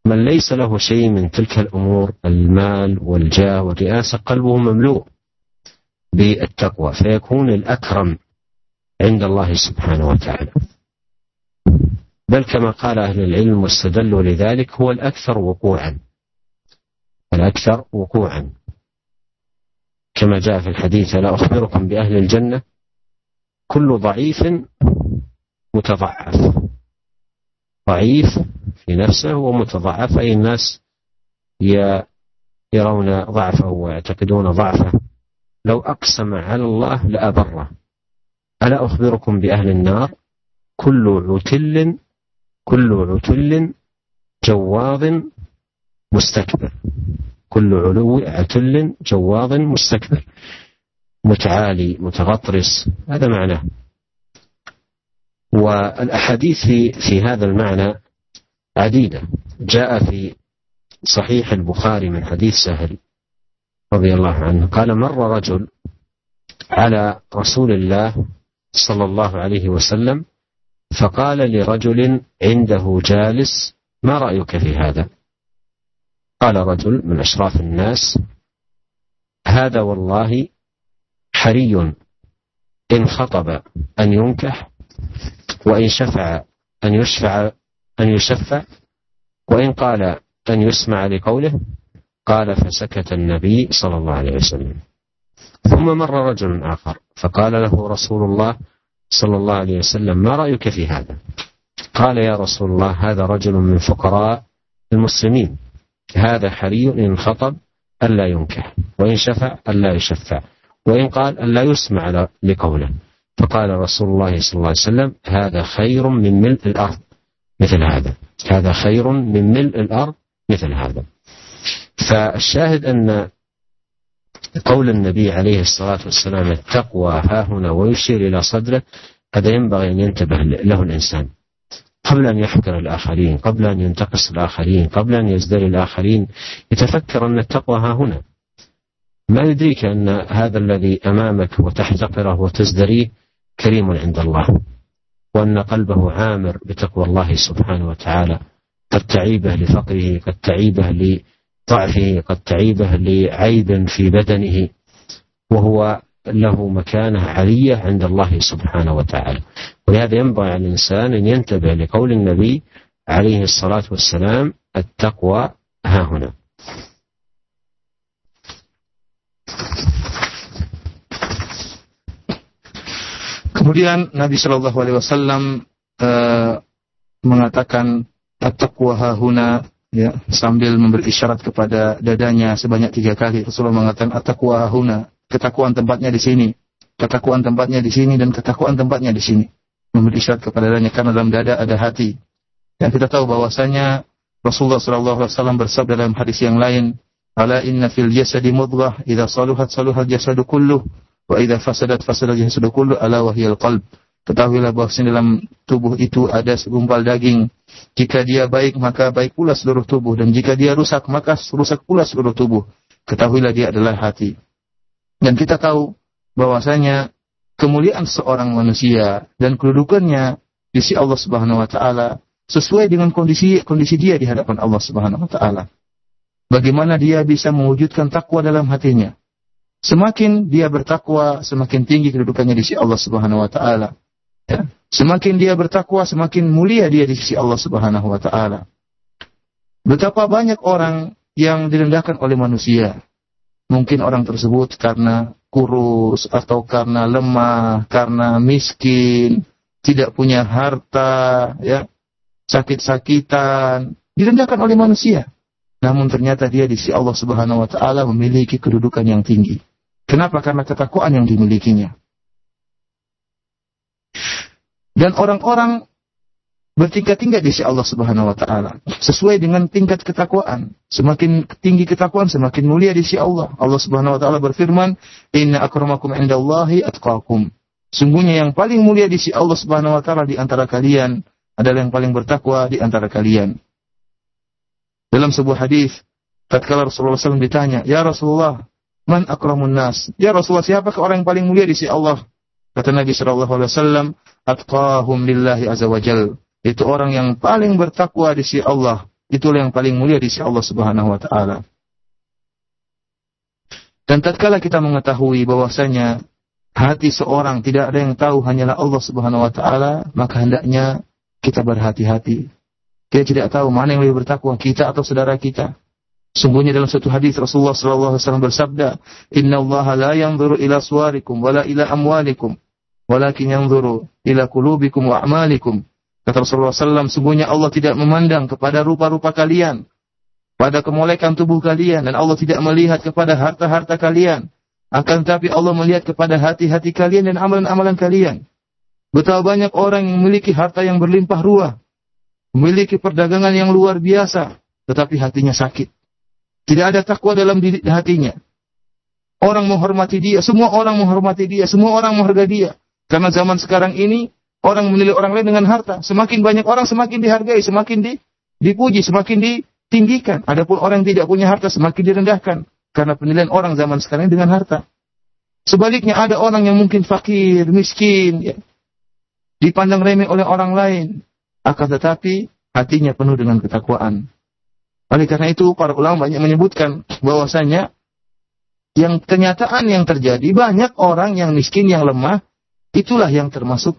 من ليس له شيء من تلك الأمور المال والجاه والرئاسة قلبه مملوء بالتقوى فيكون الأكرم عند الله سبحانه وتعالى بل كما قال أهل العلم واستدلوا لذلك هو الأكثر وقوعا الأكثر وقوعا كما جاء في الحديث لا أخبركم بأهل الجنة كل ضعيف متضعف ضعيف في نفسه ومتضعف أي الناس يرون ضعفه ويعتقدون ضعفه لو أقسم على الله لأبره ألا أخبركم بأهل النار كل عتل كل عتل جواظ مستكبر كل علو عتل جواظ مستكبر متعالي متغطرس هذا معناه والأحاديث في, في هذا المعنى عديدة جاء في صحيح البخاري من حديث سهل رضي الله عنه قال مر رجل على رسول الله صلى الله عليه وسلم فقال لرجل عنده جالس ما رأيك في هذا قال رجل من أشراف الناس هذا والله حري إن خطب أن ينكح وإن شفع أن يشفع أن يشفع وإن قال أن يسمع لقوله قال فسكت النبي صلى الله عليه وسلم ثم مر رجل آخر فقال له رسول الله صلى الله عليه وسلم ما رأيك في هذا قال يا رسول الله هذا رجل من فقراء المسلمين هذا حري إن خطب ألا ينكح وإن شفع ألا يشفع وإن قال ألا يسمع لقوله فقال رسول الله صلى الله عليه وسلم هذا خير من ملء الأرض مثل هذا هذا خير من ملء الأرض مثل هذا فالشاهد أن قول النبي عليه الصلاة والسلام التقوى ها هنا ويشير إلى صدره هذا ينبغي أن ينتبه له الإنسان قبل أن يحقر الآخرين قبل أن ينتقص الآخرين قبل أن يزدري الآخرين يتفكر أن التقوى ها هنا ما يدريك أن هذا الذي أمامك وتحتقره وتزدريه كريم عند الله وأن قلبه عامر بتقوى الله سبحانه وتعالى قد تعيبه لفقره قد تعيبه لضعفه قد تعيبه لعيب في بدنه وهو له مكانة عالية عند الله سبحانه وتعالى ولهذا ينبغي على الإنسان أن ينتبه لقول النبي عليه الصلاة والسلام التقوى ها هنا Kemudian Nabi Shallallahu Alaihi Wasallam uh, mengatakan at-taqwa hahuna ya sambil memberi isyarat kepada dadanya sebanyak tiga kali Rasulullah mengatakan at-taqwa hahuna Ketakuan tempatnya di sini. Ketakuan tempatnya di sini dan ketakuan tempatnya di sini. Memberi isyarat kepada dadanya karena dalam dada ada hati. Dan kita tahu bahwasanya Rasulullah sallallahu alaihi wasallam bersabda dalam hadis yang lain, "Ala inna fil jasadi mudghah, idza saluhat saluhal jasadu kulluh, wa idza fasadat fasadal jasadu kulluh, ala wahyal qalb." Ketahuilah bahwa dalam tubuh itu ada segumpal daging. Jika dia baik, maka baik pula seluruh tubuh. Dan jika dia rusak, maka rusak pula seluruh tubuh. Ketahuilah dia adalah hati. Dan kita tahu bahwasanya kemuliaan seorang manusia dan kedudukannya di sisi Allah Subhanahu wa taala sesuai dengan kondisi kondisi dia di hadapan Allah Subhanahu wa taala. Bagaimana dia bisa mewujudkan takwa dalam hatinya? Semakin dia bertakwa, semakin tinggi kedudukannya di sisi Allah Subhanahu wa taala. Ya. Semakin dia bertakwa, semakin mulia dia di sisi Allah Subhanahu wa taala. Betapa banyak orang yang direndahkan oleh manusia, Mungkin orang tersebut karena kurus atau karena lemah, karena miskin, tidak punya harta, ya, sakit-sakitan, direndahkan oleh manusia. Namun ternyata dia di sisi Allah Subhanahu wa taala memiliki kedudukan yang tinggi. Kenapa? Karena ketakwaan yang dimilikinya. Dan orang-orang bertingkat-tingkat di sisi Allah Subhanahu wa taala sesuai dengan tingkat ketakwaan. Semakin tinggi ketakwaan semakin mulia di sisi Allah. Allah Subhanahu wa taala berfirman, "Inna akramakum indallahi atqakum." Sungguhnya yang paling mulia di sisi Allah Subhanahu wa taala di antara kalian adalah yang paling bertakwa di antara kalian. Dalam sebuah hadis, tatkala Rasulullah SAW ditanya, "Ya Rasulullah, man akramun nas?" Ya Rasulullah, siapa ke orang yang paling mulia di sisi Allah? Kata Nabi sallallahu alaihi wasallam, "Atqahum lillahi azza wajalla itu orang yang paling bertakwa di sisi Allah. Itulah yang paling mulia di sisi Allah Subhanahu wa taala. Dan tatkala kita mengetahui bahwasanya hati seorang tidak ada yang tahu hanyalah Allah Subhanahu wa taala, maka hendaknya kita berhati-hati. Kita tidak tahu mana yang lebih bertakwa, kita atau saudara kita. Sungguhnya dalam satu hadis Rasulullah sallallahu alaihi wasallam bersabda, "Inna Allah la yanzuru ila suwarikum wala ila amwalikum, walakin yanzuru ila qulubikum wa a'malikum." Kata Rasulullah SAW, sungguhnya Allah tidak memandang kepada rupa-rupa kalian, pada kemolekan tubuh kalian, dan Allah tidak melihat kepada harta-harta kalian. Akan tetapi Allah melihat kepada hati-hati kalian dan amalan-amalan kalian. Betapa banyak orang yang memiliki harta yang berlimpah ruah, memiliki perdagangan yang luar biasa, tetapi hatinya sakit. Tidak ada takwa dalam diri hatinya. Orang menghormati dia, semua orang menghormati dia, semua orang menghargai dia. Karena zaman sekarang ini orang menilai orang lain dengan harta. Semakin banyak orang semakin dihargai, semakin di, dipuji, semakin ditinggikan. Adapun orang yang tidak punya harta semakin direndahkan karena penilaian orang zaman sekarang dengan harta. Sebaliknya ada orang yang mungkin fakir, miskin, ya. dipandang remeh oleh orang lain, akan tetapi hatinya penuh dengan ketakwaan. Oleh karena itu para ulama banyak menyebutkan bahwasanya yang kenyataan yang terjadi banyak orang yang miskin yang lemah itulah yang termasuk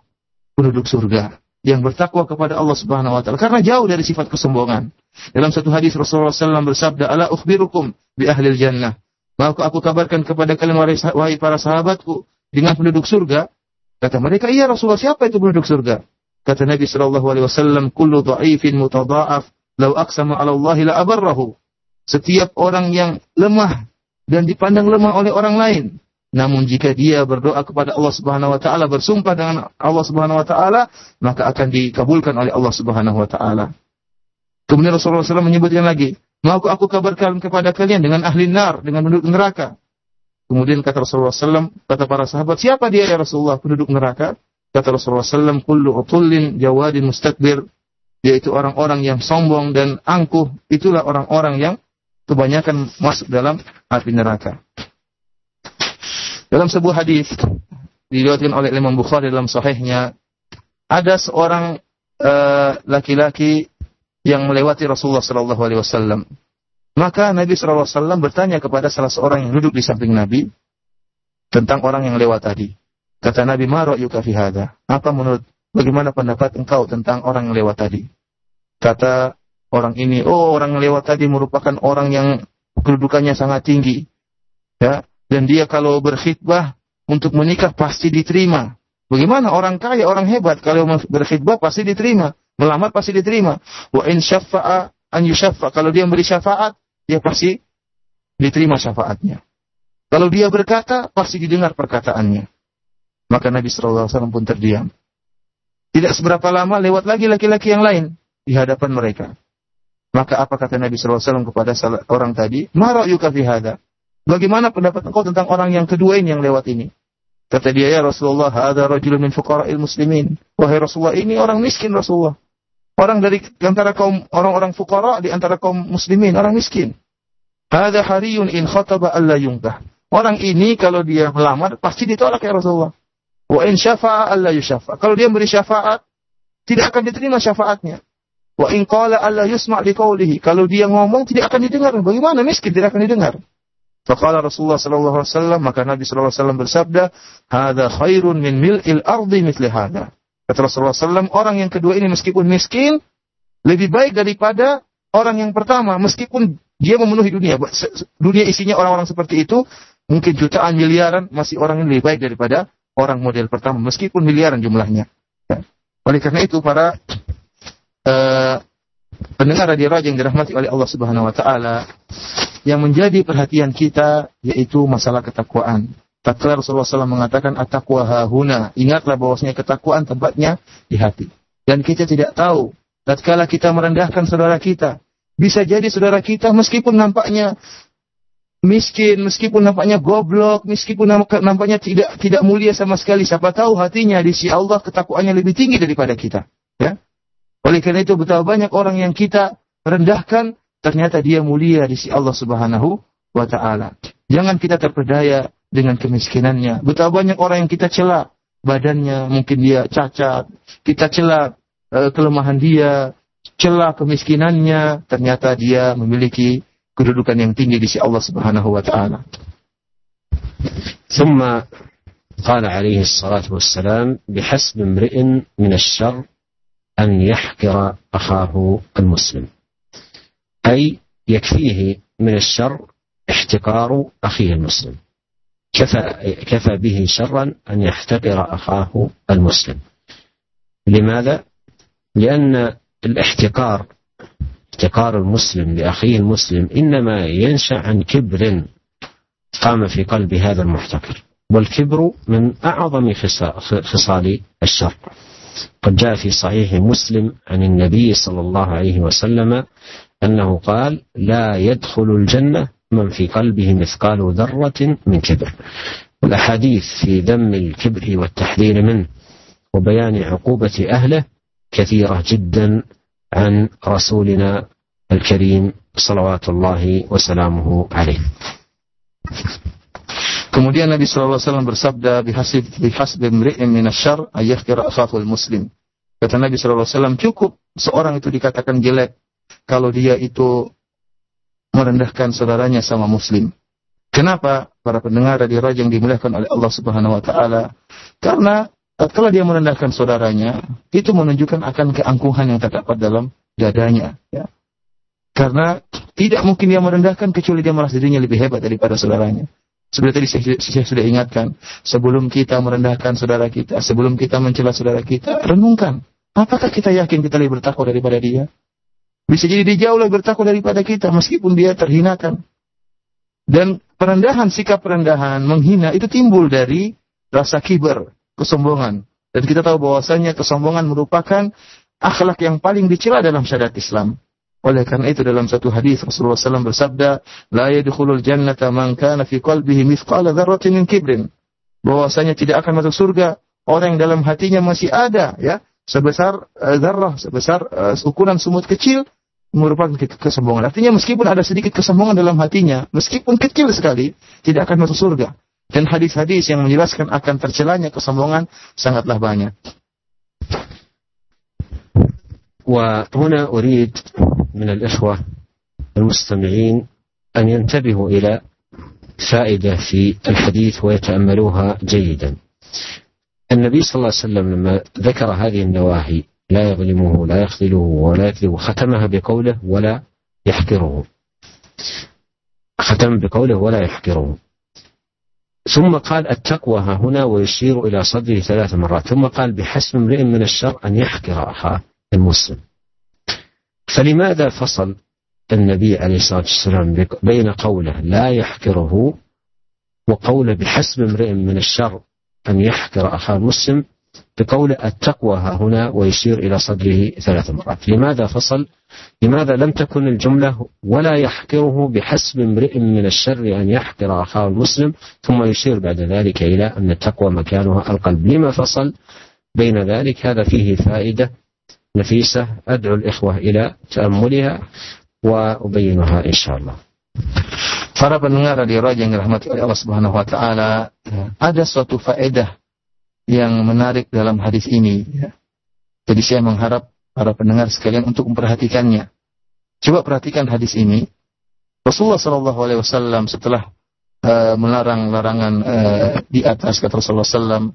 penduduk surga yang bertakwa kepada Allah Subhanahu wa taala karena jauh dari sifat kesombongan. Dalam satu hadis Rasulullah SAW bersabda, "Ala ukhbirukum bi ahlil jannah." Maka aku kabarkan kepada kalian wahai para sahabatku dengan penduduk surga. Kata mereka, "Iya Rasulullah, siapa itu penduduk surga?" Kata Nabi sallallahu alaihi wasallam, "Kullu dha'ifin mutadha'af, law aqsama 'ala Allah la abarrahu." Setiap orang yang lemah dan dipandang lemah oleh orang lain, namun jika dia berdoa kepada Allah Subhanahu wa taala bersumpah dengan Allah Subhanahu wa taala, maka akan dikabulkan oleh Allah Subhanahu wa taala. Kemudian Rasulullah SAW menyebutkan lagi, "Maka aku kabarkan kepada kalian dengan ahli nar, dengan penduduk neraka." Kemudian kata Rasulullah SAW, kata para sahabat, "Siapa dia ya Rasulullah, penduduk neraka?" Kata Rasulullah SAW, "Kullu utullin jawadin mustakbir." Yaitu orang-orang yang sombong dan angkuh, itulah orang-orang yang kebanyakan masuk dalam api neraka. Dalam sebuah hadis diriwayatkan oleh Imam Bukhari dalam sahihnya, ada seorang eh, laki-laki uh, yang melewati Rasulullah Shallallahu alaihi wasallam. Maka Nabi sallallahu alaihi wasallam bertanya kepada salah seorang yang duduk di samping Nabi tentang orang yang lewat tadi. Kata Nabi, "Ma ra'yuka fi hadha?" Apa menurut bagaimana pendapat engkau tentang orang yang lewat tadi? Kata orang ini, "Oh, orang yang lewat tadi merupakan orang yang kedudukannya sangat tinggi." Ya, dan dia kalau berkhidbah untuk menikah pasti diterima. Bagaimana orang kaya, orang hebat kalau berkhidbah pasti diterima, melamar pasti diterima. Wa in syafa'a an yusyafaa Kalau dia memberi syafaat, dia pasti diterima syafaatnya. Kalau dia berkata, pasti didengar perkataannya. Maka Nabi SAW pun terdiam. Tidak seberapa lama lewat lagi laki-laki yang lain di hadapan mereka. Maka apa kata Nabi SAW kepada orang tadi? Mara'yuka fi hada. Bagaimana pendapat engkau tentang orang yang kedua ini yang lewat ini? Kata dia, ya Rasulullah, ada rajulun min fuqara'il muslimin. Wahai Rasulullah, ini orang miskin Rasulullah. Orang dari antara kaum orang-orang fuqara di antara kaum muslimin, orang miskin. Ada hariyun in khataba alla yungkah. Orang ini kalau dia melamar pasti ditolak ya Rasulullah. Wa in syafa'a alla yushafa. Kalau dia beri syafaat, tidak akan diterima syafaatnya. Wa in qala alla yusma' liqaulihi. Kalau dia ngomong tidak akan didengar. Bagaimana miskin tidak akan didengar? Faqala Rasulullah sallallahu alaihi wasallam maka Nabi sallallahu alaihi wasallam bersabda, "Hadza khairun min mil'il ardi mithli hadza." Kata Rasulullah Sallam orang yang kedua ini meskipun miskin, lebih baik daripada orang yang pertama. Meskipun dia memenuhi dunia, dunia isinya orang-orang seperti itu, mungkin jutaan miliaran, masih orang yang lebih baik daripada orang model pertama. Meskipun miliaran jumlahnya. Ya. Oleh karena itu, para uh, pendengar Radio yang dirahmati oleh Allah Subhanahu Wa Taala, yang menjadi perhatian kita yaitu masalah ketakwaan. Tatkala Rasulullah SAW mengatakan ataqwa hahuna, ingatlah bahwasanya ketakwaan tempatnya di hati. Dan kita tidak tahu tatkala kita merendahkan saudara kita, bisa jadi saudara kita meskipun nampaknya miskin, meskipun nampaknya goblok, meskipun nampaknya tidak tidak mulia sama sekali, siapa tahu hatinya di sisi Allah ketakwaannya lebih tinggi daripada kita, ya. Oleh karena itu betapa banyak orang yang kita rendahkan ternyata dia mulia di sisi Allah Subhanahu wa taala. Jangan kita terpedaya dengan kemiskinannya. Betapa banyak orang yang kita cela badannya, mungkin dia cacat, kita cela e, kelemahan dia, cela kemiskinannya, ternyata dia memiliki kedudukan yang tinggi di sisi Allah Subhanahu wa taala. ثم قال عليه الصلاة والسلام بحسب امرئ من الشر أن akhahu أخاه muslim أي يكفيه من الشر احتقار أخيه المسلم كفى, كفى به شرا أن يحتقر أخاه المسلم لماذا؟ لأن الاحتقار احتقار المسلم لأخيه المسلم إنما ينشأ عن كبر قام في قلب هذا المحتقر والكبر من أعظم خصال الشر قد جاء في صحيح مسلم عن النبي صلى الله عليه وسلم أنه قال لا يدخل الجنة من في قلبه مثقال ذرة من كبر الأحاديث في ذم الكبر والتحذير منه وبيان عقوبة أهله كثيرة جدا عن رسولنا الكريم صلوات الله وسلامه عليه. Kemudian Nabi SAW bersabda bihasib bihasib mri'in minasyar ayyakir afaful muslim. Kata Nabi SAW, cukup seorang itu dikatakan jelek kalau dia itu merendahkan saudaranya sama muslim. Kenapa para pendengar dari Raja yang dimuliakan oleh Allah Subhanahu wa taala? Karena kalau dia merendahkan saudaranya, itu menunjukkan akan keangkuhan yang terdapat dalam dadanya, ya. Karena tidak mungkin dia merendahkan kecuali dia merasa dirinya lebih hebat daripada saudaranya. Sebenarnya tadi saya, saya sudah ingatkan, sebelum kita merendahkan saudara kita, sebelum kita mencela saudara kita, renungkan, apakah kita yakin kita lebih bertakwa daripada dia? Bisa jadi dia jauh lebih bertakwa daripada kita meskipun dia terhinakan. Dan perendahan, sikap perendahan, menghina itu timbul dari rasa kiber, kesombongan. Dan kita tahu bahwasanya kesombongan merupakan akhlak yang paling dicela dalam syariat Islam. Oleh karena itu dalam satu hadis Rasulullah SAW bersabda, لا يدخل الجنة من كان في قلبه مثقال ذرة من كبر. Bahwasanya tidak akan masuk surga orang yang dalam hatinya masih ada ya sebesar uh, zarrah, sebesar uh, eh, ukuran sumut kecil merupakan kesombongan. Artinya meskipun ada sedikit kesombongan dalam hatinya, meskipun kecil sekali, tidak akan masuk surga. Dan hadis-hadis yang menjelaskan akan tercelanya kesombongan sangatlah banyak. Wa وهنا al من an المستمعين أن ينتبهوا إلى فائدة في الحديث ويتأملوها جيدا. النبي صلى الله عليه وسلم لما ذكر هذه النواهي لا يظلمه لا يخذله ولا يكذبه ختمها بقوله ولا يحقره ختم بقوله ولا يحقره ثم قال التقوى ها هنا ويشير إلى صدره ثلاث مرات ثم قال بحسب امرئ من الشر أن يحقر أخاه المسلم فلماذا فصل النبي عليه الصلاة والسلام بين قوله لا يحقره وقوله بحسب امرئ من الشر أن يحقر أخاه المسلم بقول التقوى ها هنا ويشير إلى صدره ثلاث مرات لماذا فصل لماذا لم تكن الجملة ولا يحقره بحسب امرئ من الشر أن يحقر أخاه المسلم ثم يشير بعد ذلك إلى أن التقوى مكانها القلب لما فصل بين ذلك هذا فيه فائدة نفيسة أدعو الإخوة إلى تأملها وأبينها إن شاء الله Para pendengar لراجع Raja yang dirahmati oleh Allah Subhanahu wa taala, ada suatu faedah yang menarik dalam hadis ini. Ya. Jadi saya mengharap para pendengar sekalian untuk memperhatikannya. Coba perhatikan hadis ini. Rasulullah Shallallahu Alaihi Wasallam setelah uh, melarang larangan uh, di atas kata Rasulullah Sallam,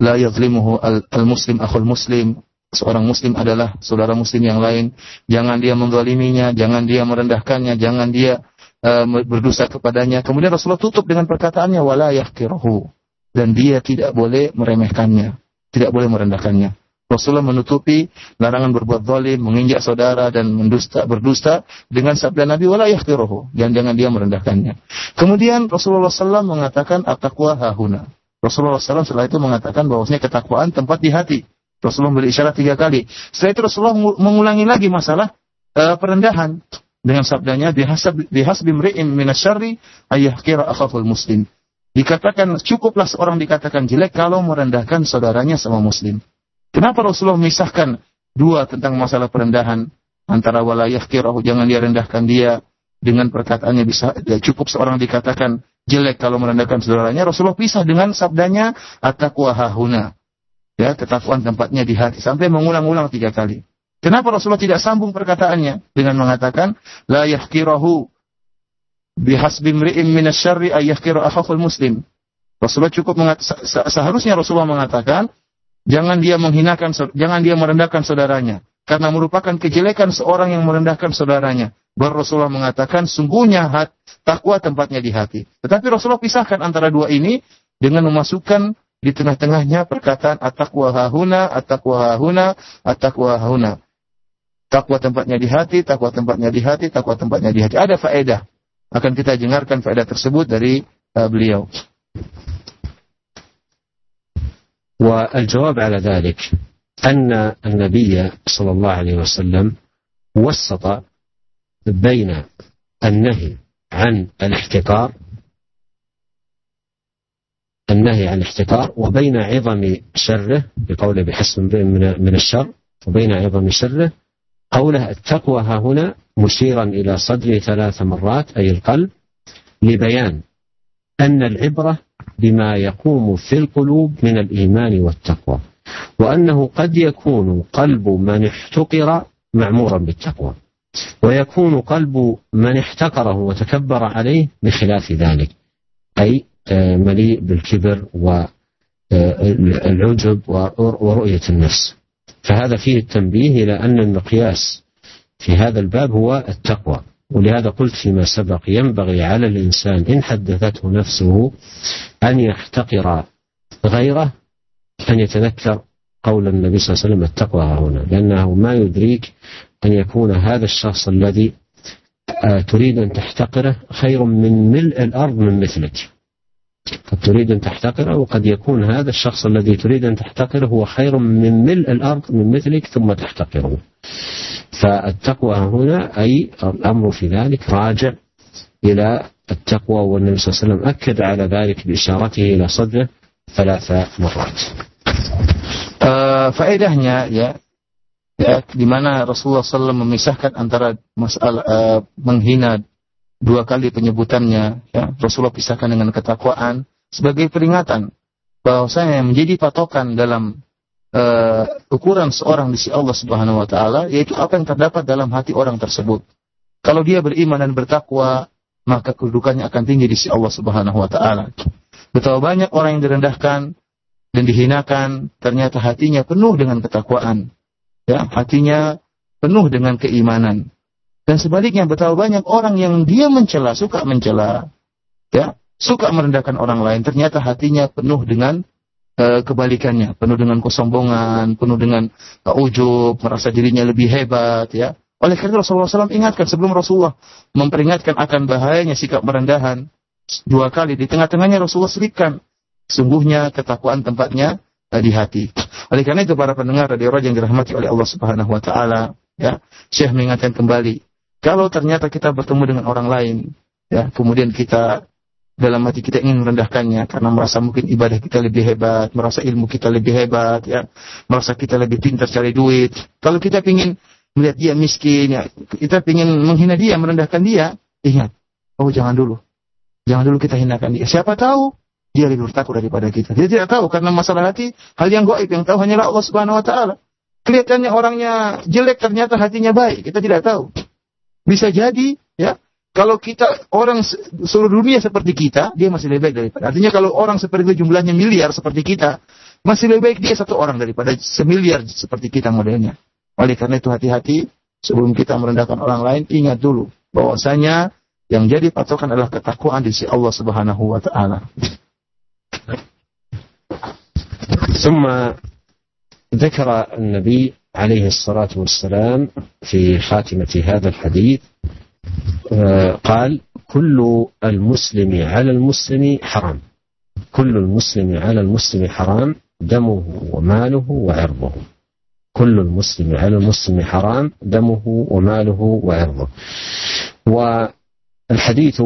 la yazlimuhu al, al muslim akhul muslim seorang muslim adalah saudara muslim yang lain. Jangan dia menzaliminya, jangan dia merendahkannya, jangan dia uh, berdosa kepadanya. Kemudian Rasulullah tutup dengan perkataannya wala yahkirahu dan dia tidak boleh meremehkannya, tidak boleh merendahkannya. Rasulullah menutupi larangan berbuat zalim, menginjak saudara dan mendusta berdusta dengan sabda Nabi wala yahtiruhu dan jangan dia merendahkannya. Kemudian Rasulullah SAW mengatakan at-taqwa hahuna. Rasulullah SAW setelah itu mengatakan bahwasanya ketakwaan tempat di hati. Rasulullah beri isyarat tiga kali. Setelah itu Rasulullah mengulangi lagi masalah uh, perendahan dengan sabdanya bihasab bihasbi mri'in minasyarri ayyahkira akhaful muslim. Dikatakan cukuplah seorang dikatakan jelek kalau merendahkan saudaranya sama muslim. Kenapa Rasulullah memisahkan dua tentang masalah perendahan antara walayah kirahu jangan dia rendahkan dia dengan perkataannya bisa ya, cukup seorang dikatakan jelek kalau merendahkan saudaranya Rasulullah pisah dengan sabdanya ataqwa hahuna ya ketakuan tempatnya di hati sampai mengulang-ulang tiga kali kenapa Rasulullah tidak sambung perkataannya dengan mengatakan la yahkirahu bihasbi mri'in minasyarri ayyahkiru akhaful muslim. Rasulullah cukup seharusnya Rasulullah mengatakan jangan dia menghinakan jangan dia merendahkan saudaranya karena merupakan kejelekan seorang yang merendahkan saudaranya. Baru Rasulullah mengatakan sungguhnya hat, takwa tempatnya di hati. Tetapi Rasulullah pisahkan antara dua ini dengan memasukkan di tengah-tengahnya perkataan at-taqwa hahuna, at-taqwa hahuna, at-taqwa hahuna. Takwa tempatnya di hati, takwa tempatnya di hati, takwa tempatnya di hati. Ada faedah. akan kita dengarkan faedah tersebut dari uh, beliau. والجواب على ذلك أن النبي صلى الله عليه وسلم وسط بين النهي عن الاحتقار النهي عن الاحتقار وبين عظم شره بقوله بحسب من, من الشر وبين عظم شره قوله التقوى ها هنا مشيرا إلى صدره ثلاث مرات أي القلب لبيان أن العبرة بما يقوم في القلوب من الإيمان والتقوى وأنه قد يكون قلب من احتقر معمورا بالتقوى ويكون قلب من احتقره وتكبر عليه بخلاف ذلك أي آه، مليء بالكبر والعجب آه، ورؤية النفس فهذا فيه التنبيه إلى أن المقياس في هذا الباب هو التقوى ولهذا قلت فيما سبق ينبغي على الإنسان إن حدثته نفسه أن يحتقر غيره أن يتذكر قول النبي صلى الله عليه وسلم التقوى هنا لأنه ما يدريك أن يكون هذا الشخص الذي آه، تريد أن تحتقره خير من ملء الأرض من مثلك قد تريد أن تحتقره وقد يكون هذا الشخص الذي تريد أن تحتقره هو خير من ملء الأرض من مثلك ثم تحتقره فالتقوى هنا أي الأمر في ذلك راجع إلى التقوى والنبي صلى الله عليه وسلم أكد على ذلك بإشارته إلى صدره ثلاث مرات uh, آه، faedahnya ya di mana Rasulullah SAW memisahkan antara masalah uh, menghina dua kali penyebutannya ya, Rasulullah pisahkan dengan ketakwaan sebagai peringatan bahwasanya yang menjadi patokan dalam uh, ukuran seorang di sisi Allah Subhanahu wa taala yaitu apa yang terdapat dalam hati orang tersebut. Kalau dia beriman dan bertakwa, maka kedudukannya akan tinggi di sisi Allah Subhanahu wa taala. Betapa banyak orang yang direndahkan dan dihinakan, ternyata hatinya penuh dengan ketakwaan. Ya, hatinya penuh dengan keimanan. Dan sebaliknya betapa banyak orang yang dia mencela, suka mencela, ya, suka merendahkan orang lain, ternyata hatinya penuh dengan e, kebalikannya, penuh dengan kesombongan, penuh dengan ujub, merasa dirinya lebih hebat, ya. Oleh karena Rasulullah SAW ingatkan sebelum Rasulullah memperingatkan akan bahayanya sikap merendahan dua kali di tengah-tengahnya Rasulullah selipkan sungguhnya ketakuan tempatnya eh, di hati. Oleh karena itu para pendengar radio yang dirahmati oleh Allah Subhanahu Wa Taala, ya, Syekh mengingatkan kembali kalau ternyata kita bertemu dengan orang lain, ya, kemudian kita dalam hati kita ingin merendahkannya karena merasa mungkin ibadah kita lebih hebat, merasa ilmu kita lebih hebat, ya, merasa kita lebih pintar cari duit. Kalau kita ingin melihat dia miskin, ya, kita ingin menghina dia, merendahkan dia, ingat, oh jangan dulu, jangan dulu kita hinakan dia. Siapa tahu dia lebih bertakwa daripada kita. Dia tidak tahu karena masalah hati hal yang goib yang tahu hanyalah Allah Subhanahu Wa Taala. Kelihatannya orangnya jelek ternyata hatinya baik kita tidak tahu. Bisa jadi, ya, kalau kita orang seluruh dunia seperti kita, dia masih lebih baik daripada. Artinya kalau orang seperti itu jumlahnya miliar seperti kita, masih lebih baik dia satu orang daripada semiliar seperti kita modelnya. Oleh karena itu hati-hati sebelum kita merendahkan orang lain, ingat dulu bahwasanya yang jadi patokan adalah ketakwaan di sisi Allah Subhanahu wa taala. ثم ذكر Nabi. عليه الصلاة والسلام في خاتمة هذا الحديث آه، قال كل المسلم على المسلم حرام كل المسلم على المسلم حرام دمه وماله وعرضه كل المسلم على المسلم حرام دمه وماله وعرضه والحديث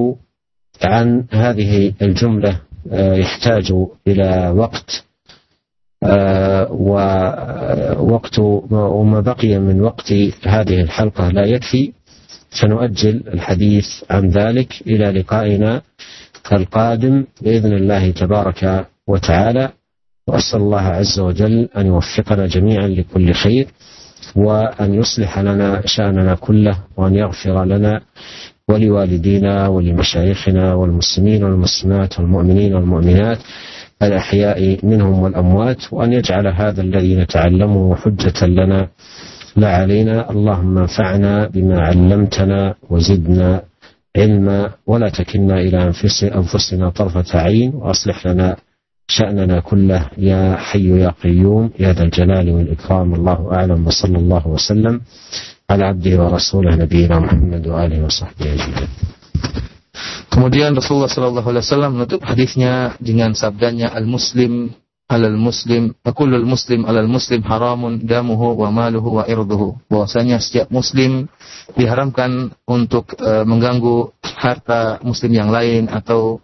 عن هذه الجملة آه، يحتاج إلى وقت آه، ووقت آه، وما بقي من وقت هذه الحلقة لا يكفي سنؤجل الحديث عن ذلك إلى لقائنا القادم بإذن الله تبارك وتعالى وأسأل الله عز وجل أن يوفقنا جميعا لكل خير وأن يصلح لنا شأننا كله وأن يغفر لنا ولوالدينا ولمشايخنا والمسلمين والمسلمات والمؤمنين والمؤمنات الأحياء منهم والأموات وأن يجعل هذا الذي نتعلمه حجة لنا لا علينا اللهم انفعنا بما علمتنا وزدنا علما ولا تكلنا إلى أنفسنا طرفة عين وأصلح لنا شأننا كله يا حي يا قيوم يا ذا الجلال والإكرام الله أعلم وصلى الله وسلم على عبده ورسوله نبينا محمد وآله وصحبه أجمعين Kemudian Rasulullah Shallallahu Alaihi Wasallam menutup hadisnya dengan sabdanya al Muslim al muslim akulul muslim al muslim haramun damuhu wa maluhu wa irduhu bahwasanya setiap muslim diharamkan untuk e, mengganggu harta muslim yang lain atau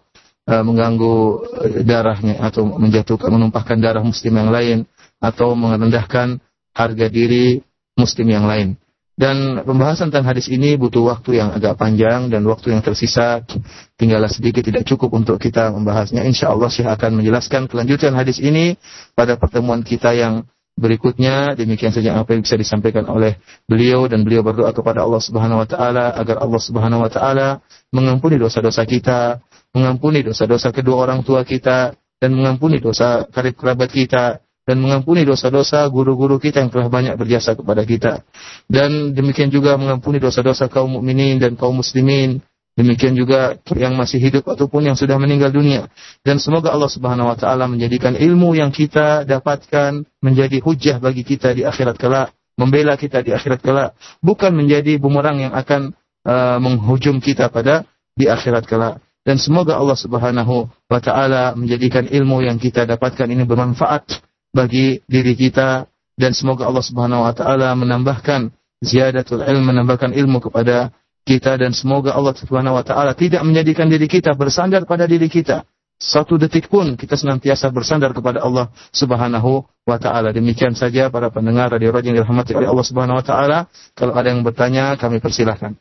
e, mengganggu e, darahnya atau menjatuhkan menumpahkan darah muslim yang lain atau merendahkan harga diri muslim yang lain dan pembahasan tentang hadis ini butuh waktu yang agak panjang dan waktu yang tersisa tinggallah sedikit tidak cukup untuk kita membahasnya. Insya Allah Syekh akan menjelaskan kelanjutan hadis ini pada pertemuan kita yang berikutnya. Demikian saja apa yang bisa disampaikan oleh beliau dan beliau berdoa kepada Allah Subhanahu Wa Taala agar Allah Subhanahu Wa Taala mengampuni dosa-dosa kita, mengampuni dosa-dosa kedua orang tua kita dan mengampuni dosa karib kerabat kita dan mengampuni dosa-dosa guru-guru kita yang telah banyak berjasa kepada kita. Dan demikian juga mengampuni dosa-dosa kaum mukminin dan kaum muslimin. Demikian juga yang masih hidup ataupun yang sudah meninggal dunia. Dan semoga Allah Subhanahu wa taala menjadikan ilmu yang kita dapatkan menjadi hujah bagi kita di akhirat kelak, membela kita di akhirat kelak, bukan menjadi bumerang yang akan uh, menghujung kita pada di akhirat kelak. Dan semoga Allah Subhanahu wa taala menjadikan ilmu yang kita dapatkan ini bermanfaat bagi diri kita dan semoga Allah Subhanahu wa taala menambahkan ziyadatul ilm menambahkan ilmu kepada kita dan semoga Allah Subhanahu wa taala tidak menjadikan diri kita bersandar pada diri kita satu detik pun kita senantiasa bersandar kepada Allah Subhanahu wa taala. Demikian saja para pendengar radio Raja yang dirahmati oleh Allah Subhanahu wa taala. Kalau ada yang bertanya kami persilahkan.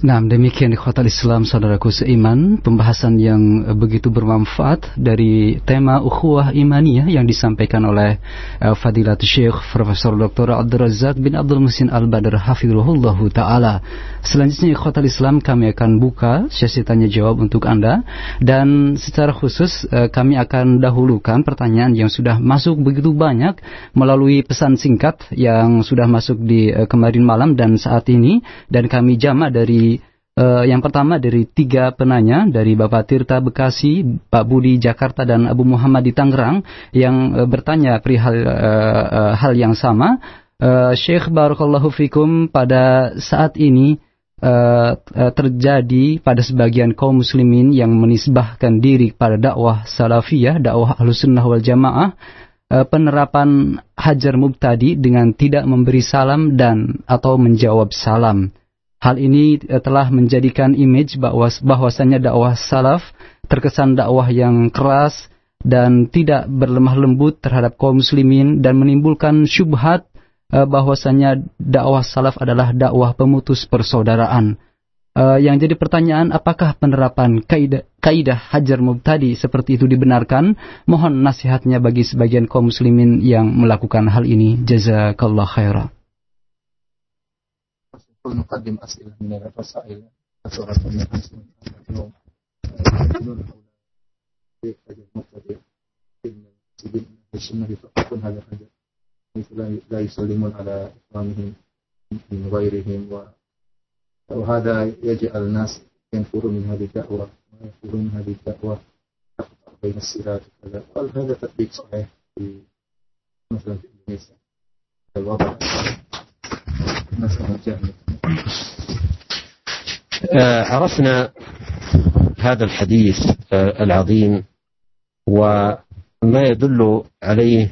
Nah, demikian ikhwatal Islam saudaraku seiman, pembahasan yang begitu bermanfaat dari tema ukhuwah imaniyah yang disampaikan oleh uh, Fadilat Syekh Profesor Dr. Abdul Razak bin Abdul Musin Al-Badr Hafidhullah Ta'ala. Selanjutnya ikhwatal Islam kami akan buka sesi tanya jawab untuk Anda dan secara khusus eh, kami akan dahulukan pertanyaan yang sudah masuk begitu banyak melalui pesan singkat yang sudah masuk di eh, kemarin malam dan saat ini dan kami jama dari Uh, yang pertama dari tiga penanya dari Bapak Tirta Bekasi, Pak Budi Jakarta dan Abu Muhammad di Tangerang yang uh, bertanya perihal uh, uh, hal yang sama. Uh, Syekh Barakallahu Fikum pada saat ini uh, uh, terjadi pada sebagian kaum muslimin yang menisbahkan diri pada dakwah salafiyah, dakwah ahlusunnah wal jamaah penerapan hajar mubtadi dengan tidak memberi salam dan atau menjawab salam. Hal ini eh, telah menjadikan image bahwa bahwasannya dakwah salaf terkesan dakwah yang keras dan tidak berlemah lembut terhadap kaum muslimin dan menimbulkan syubhat eh, bahwasannya dakwah salaf adalah dakwah pemutus persaudaraan. Eh, yang jadi pertanyaan apakah penerapan kaidah kaidah hajar mubtadi seperti itu dibenarkan? Mohon nasihatnya bagi sebagian kaum muslimin yang melakukan hal ini. Jazakallah khairan. ونقدم أسئلة من الرسائل أسئلة من اليوم يقولون حول هذا المبتدئ إن المسلمين السنة فأكون هذا الحدث حيث لا يسلمون على إخوانهم من غيرهم و وهذا يجعل الناس ينفرون من هذه الدعوة وينفرون من هذه الدعوة بين السلاف وكذا قال هذا تطبيق صحيح في مثلا في إندونيسيا الوضع مثلا الجامعي آه، عرفنا هذا الحديث آه، العظيم وما يدل عليه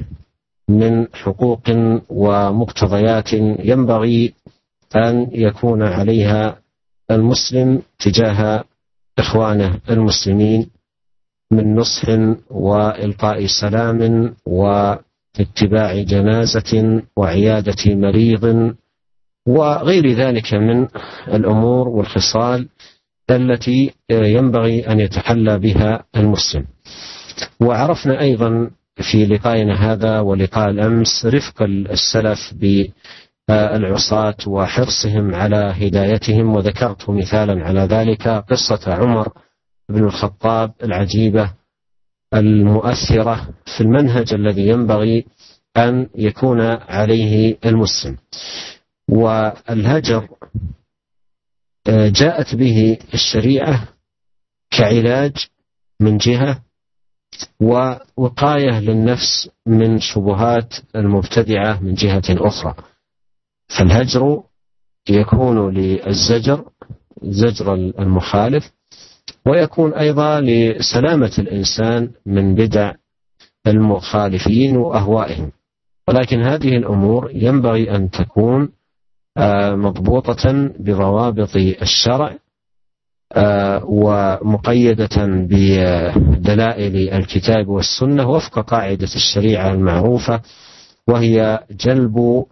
من حقوق ومقتضيات ينبغي ان يكون عليها المسلم تجاه اخوانه المسلمين من نصح والقاء سلام واتباع جنازه وعياده مريض وغير ذلك من الامور والخصال التي آه، ينبغي ان يتحلى بها المسلم. وعرفنا ايضا في لقائنا هذا ولقاء الامس رفق السلف بالعصاة وحرصهم على هدايتهم وذكرت مثالا على ذلك قصة عمر بن الخطاب العجيبة المؤثرة في المنهج الذي ينبغي أن يكون عليه المسلم. والهجر آه، جاءت به الشريعة كعلاج من جهة ووقاية للنفس من شبهات المبتدعة من جهة أخرى فالهجر يكون للزجر زجر المخالف ويكون أيضا لسلامة الإنسان من بدع المخالفين وأهوائهم ولكن هذه الأمور ينبغي أن تكون آه، مضبوطة بضوابط الشرع آه، ومقيدة بدلائل الكتاب والسنة وفق قاعدة الشريعة المعروفة وهي جلب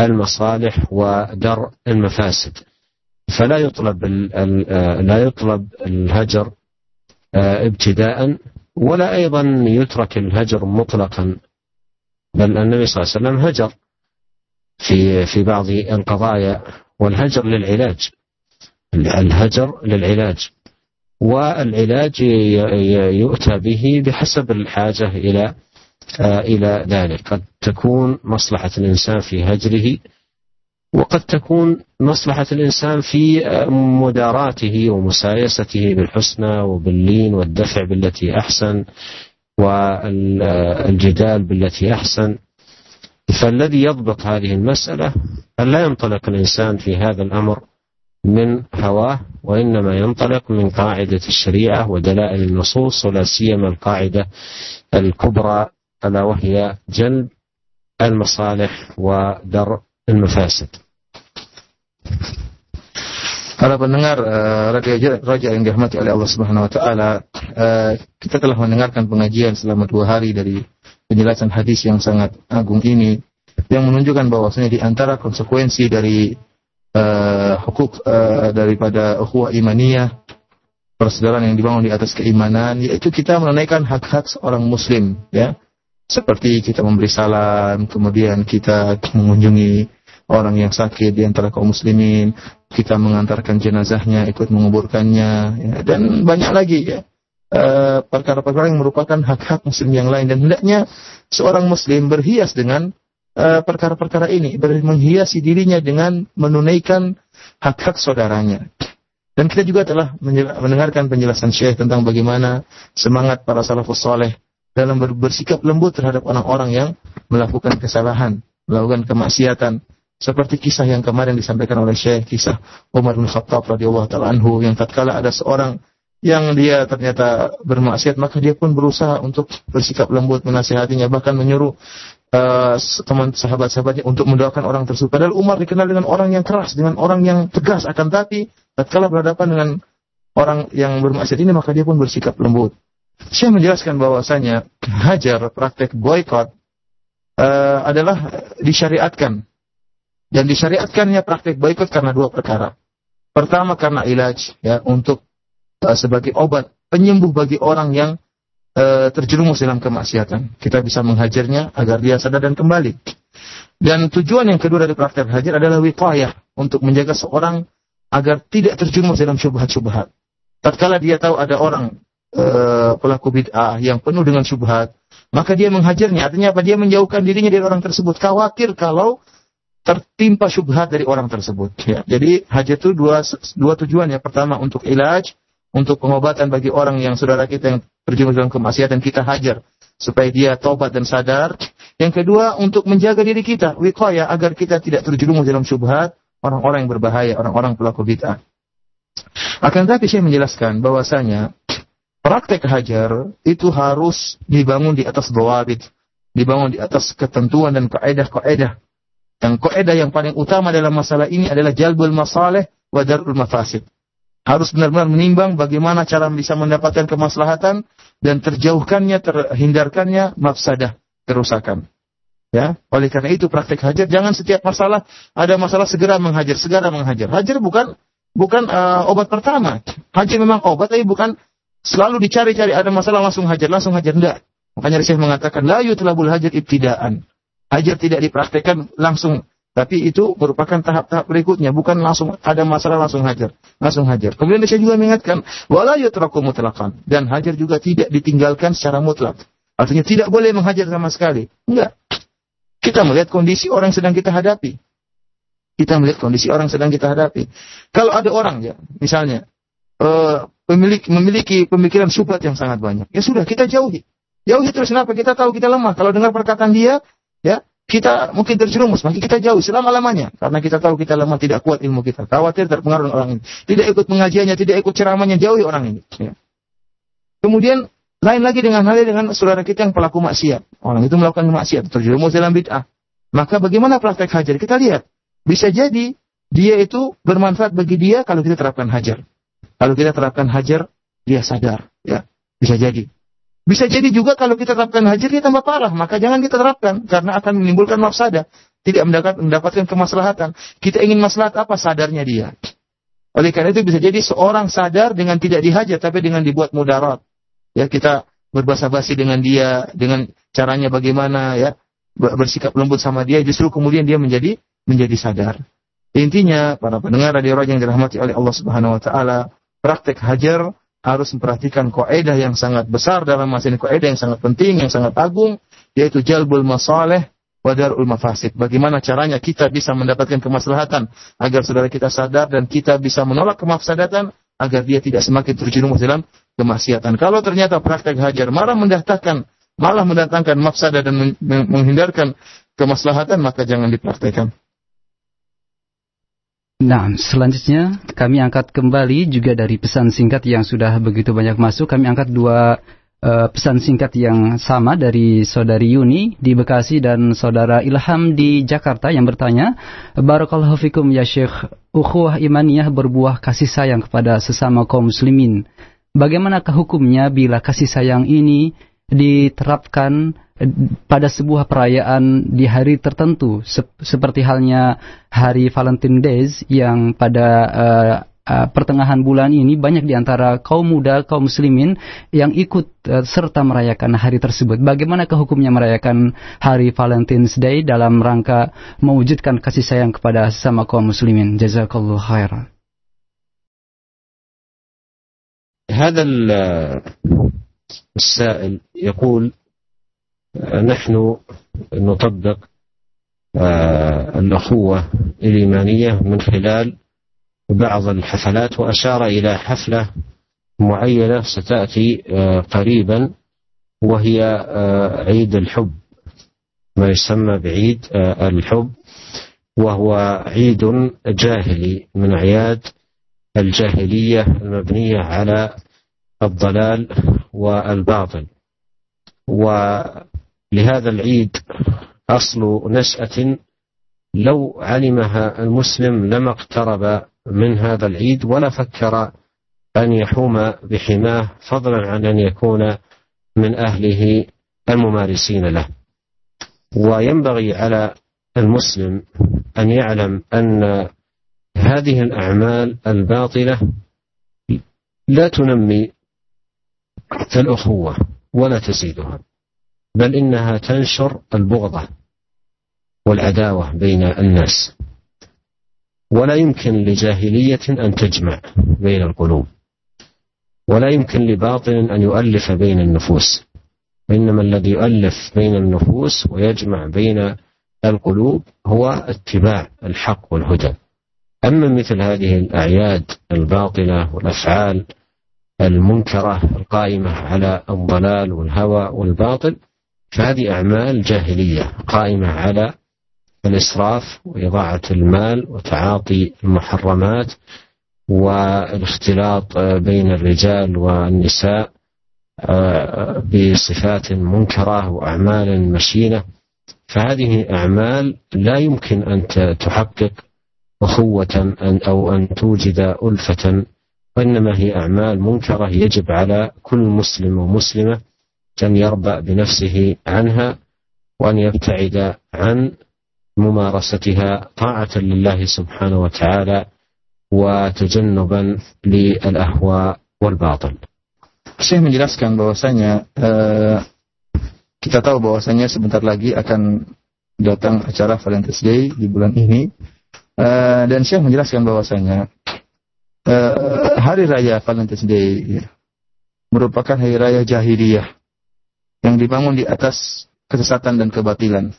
المصالح ودرء المفاسد فلا يطلب آه، لا يطلب الهجر ابتداء ولا ايضا يترك الهجر مطلقا بل النبي صلى الله عليه وسلم هجر في في بعض القضايا والهجر للعلاج الهجر للعلاج والعلاج يؤتى به بحسب الحاجة إلى آه، إلى ذلك قد تكون مصلحة الإنسان في هجره وقد تكون مصلحة الإنسان في مداراته ومسايسته بالحسنى وباللين والدفع بالتي أحسن والجدال بالتي أحسن فالذي يضبط هذه المسألة أن لا ينطلق الإنسان في هذا الأمر من هواه وإنما ينطلق من قاعدة الشريعة ودلائل النصوص ولا سيما القاعدة الكبرى ألا وهي جلب المصالح ودرء المفاسد. Para pendengar uh, Raja yang dirahmati oleh Allah Subhanahu wa taala, uh, kita telah mendengarkan pengajian selama dua hari dari penjelasan hadis yang sangat agung ini yang menunjukkan bahwasanya di antara konsekuensi dari uh, hukuk uh, daripada ukhuwah imaniyah persaudaraan yang dibangun di atas keimanan yaitu kita menunaikan hak-hak seorang muslim ya seperti kita memberi salam kemudian kita mengunjungi orang yang sakit di antara kaum muslimin kita mengantarkan jenazahnya ikut menguburkannya ya, dan banyak lagi ya Eh, perkara-perkara uh, yang merupakan hak-hak muslim yang lain dan hendaknya seorang muslim berhias dengan eh, perkara-perkara uh, ini, ber menghiasi dirinya dengan menunaikan hak-hak saudaranya. Dan kita juga telah mendengarkan penjelasan Syekh tentang bagaimana semangat para salafus soleh dalam bersikap lembut terhadap orang-orang yang melakukan kesalahan, melakukan kemaksiatan. Seperti kisah yang kemarin disampaikan oleh Syekh, kisah Umar bin Khattab radhiyallahu taala anhu yang tatkala ada seorang yang dia ternyata bermaksiat maka dia pun berusaha untuk bersikap lembut menasihatinya bahkan menyuruh uh, teman sahabat-sahabatnya untuk mendoakan orang tersebut padahal Umar dikenal dengan orang yang keras dengan orang yang tegas akan tapi tatkala berhadapan dengan orang yang bermaksiat ini maka dia pun bersikap lembut saya menjelaskan bahwasanya hajar praktek boykot uh, adalah disyariatkan dan disyariatkannya praktek boykot karena dua perkara pertama karena ilaj ya untuk Eh, sebagai obat penyembuh bagi orang yang e, terjerumus dalam kemaksiatan. Kita bisa menghajarnya agar dia sadar dan kembali. Dan tujuan yang kedua dari praktek hajar adalah wiqayah untuk menjaga seorang agar tidak terjerumus dalam syubhat-syubhat. Tatkala dia tahu ada orang e, pelaku bid'ah yang penuh dengan syubhat, maka dia menghajarnya. Artinya apa? Dia menjauhkan dirinya dari orang tersebut. Khawatir kalau tertimpa syubhat dari orang tersebut. Ya. Jadi hajat itu dua, dua tujuan ya. Pertama untuk ilaj, untuk pengobatan bagi orang yang saudara kita yang terjerumus dalam kemaksiatan kita hajar supaya dia taubat dan sadar. Yang kedua untuk menjaga diri kita, wiqayah agar kita tidak terjerumus dalam syubhat orang-orang yang berbahaya, orang-orang pelaku bid'ah. Akan tetapi saya menjelaskan bahwasanya praktek hajar itu harus dibangun di atas bawabit, dibangun di atas ketentuan dan kaedah-kaedah. Yang kaedah yang paling utama dalam masalah ini adalah jalbul masalih wa darul mafasid harus benar-benar menimbang bagaimana cara bisa mendapatkan kemaslahatan dan terjauhkannya, terhindarkannya mafsadah, kerusakan. Ya, oleh karena itu praktik hajar jangan setiap masalah ada masalah segera menghajar, segera menghajar. Hajar bukan bukan uh, obat pertama. Hajar memang obat tapi bukan selalu dicari-cari ada masalah langsung hajar, langsung hajar enggak. Makanya Syekh mengatakan la yutlabul hajar ibtidaan. Hajar tidak dipraktekkan langsung tapi itu merupakan tahap-tahap berikutnya, bukan langsung ada masalah langsung hajar, langsung hajar. Kemudian saya juga mengingatkan, wala yutraku mutlakan dan hajar juga tidak ditinggalkan secara mutlak. Artinya tidak boleh menghajar sama sekali. Enggak. Kita melihat kondisi orang yang sedang kita hadapi. Kita melihat kondisi orang yang sedang kita hadapi. Kalau ada orang ya, misalnya uh, pemilik memiliki pemikiran syubhat yang sangat banyak, ya sudah kita jauhi. Jauhi terus kenapa? Kita tahu kita lemah. Kalau dengar perkataan dia, ya kita mungkin terjerumus, maka kita jauh selama-lamanya. Karena kita tahu kita lemah, tidak kuat ilmu kita. Khawatir terpengaruh orang ini. Tidak ikut pengajiannya, tidak ikut ceramahnya, jauhi orang ini. Ya. Kemudian lain lagi dengan halnya dengan saudara kita yang pelaku maksiat. Orang itu melakukan maksiat, terjerumus dalam bid'ah. Maka bagaimana praktek hajar? Kita lihat. Bisa jadi dia itu bermanfaat bagi dia kalau kita terapkan hajar. Kalau kita terapkan hajar, dia sadar. Ya, bisa jadi. Bisa jadi juga kalau kita terapkan hajar dia tambah parah, maka jangan kita terapkan karena akan menimbulkan mafsadah, tidak mendapat, mendapatkan kemaslahatan. Kita ingin maslahat apa sadarnya dia. Oleh karena itu bisa jadi seorang sadar dengan tidak dihajar tapi dengan dibuat mudarat. Ya kita berbahasa basi dengan dia, dengan caranya bagaimana ya bersikap lembut sama dia justru kemudian dia menjadi menjadi sadar. Intinya para pendengar radio yang dirahmati oleh Allah Subhanahu wa taala, praktek hajar harus memperhatikan kaidah yang sangat besar dalam masjid kaidah yang sangat penting, yang sangat agung, yaitu jalbul masalih wadar ulma mafasid. Bagaimana caranya kita bisa mendapatkan kemaslahatan agar saudara kita sadar dan kita bisa menolak kemaslahatan agar dia tidak semakin terjerumus dalam kemaksiatan. Kalau ternyata praktek hajar malah mendatangkan malah mendatangkan mafsadah dan menghindarkan kemaslahatan maka jangan dipraktekkan. Nah, hmm. selanjutnya kami angkat kembali juga dari pesan singkat yang sudah begitu banyak masuk. Kami angkat dua uh, pesan singkat yang sama dari saudari Yuni di Bekasi dan saudara Ilham di Jakarta yang bertanya, Barakallahu fikum ya Syekh, ukhuwah imaniyah berbuah kasih sayang kepada sesama kaum muslimin. Bagaimana kehukumnya bila kasih sayang ini diterapkan eh, pada sebuah perayaan di hari tertentu seperti halnya hari Valentine Days yang pada uh, uh, pertengahan bulan ini banyak di antara kaum muda kaum muslimin yang ikut uh, serta merayakan hari tersebut. Bagaimana kehukumnya merayakan hari Valentine's Day dalam rangka mewujudkan kasih sayang kepada sesama kaum muslimin? Jazakallahu khairan. السائل يقول آه، نحن نطبق آه، الأخوة الإيمانية من خلال بعض الحفلات وأشار إلى حفلة معينة ستأتي آه، قريبا وهي عيد الحب ما يسمى بعيد الحب وهو عيد جاهلي من أعياد الجاهلية المبنية على الضلال والباطل ولهذا العيد أصل نشأة لو علمها المسلم لما اقترب من هذا العيد ولا فكر أن يحوم بحماه فضلا عن أن يكون من أهله الممارسين له وينبغي على المسلم أن يعلم أن هذه الأعمال الباطلة لا تنمي كالأخوة ولا تزيدها بل إنها تنشر البغضة والعداوة بين الناس ولا يمكن لجاهلية أن تجمع بين القلوب ولا يمكن لباطل أن يؤلف بين النفوس وإنما الذي يؤلف بين النفوس ويجمع بين القلوب هو اتباع الحق والهدى أما مثل هذه الأعياد الباطلة والأفعال المنكرة القائمة على الضلال والهوى والباطل فهذه أعمال جاهلية قائمة على الإسراف وإضاعة المال وتعاطي المحرمات والاختلاط بين الرجال والنساء آه، بصفات منكرة وأعمال مشينة فهذه أعمال لا يمكن أن تحقق أخوة أو أن توجد ألفة وإنما هي أعمال منكرة يجب على كل مسلم ومسلمة أن يربأ بنفسه عنها وأن يبتعد عن ممارستها طاعة لله سبحانه وتعالى وتجنبا للأهواء والباطل. Syekh menjelaskan bahwasanya eh, kita tahu bahwasanya sebentar lagi akan datang acara Valentine's Day di bulan ini eh, dan Syekh menjelaskan bahwasanya Eh, hari raya Valentine's Day ya. merupakan hari raya jahiliyah yang dibangun di atas kesesatan dan kebatilan.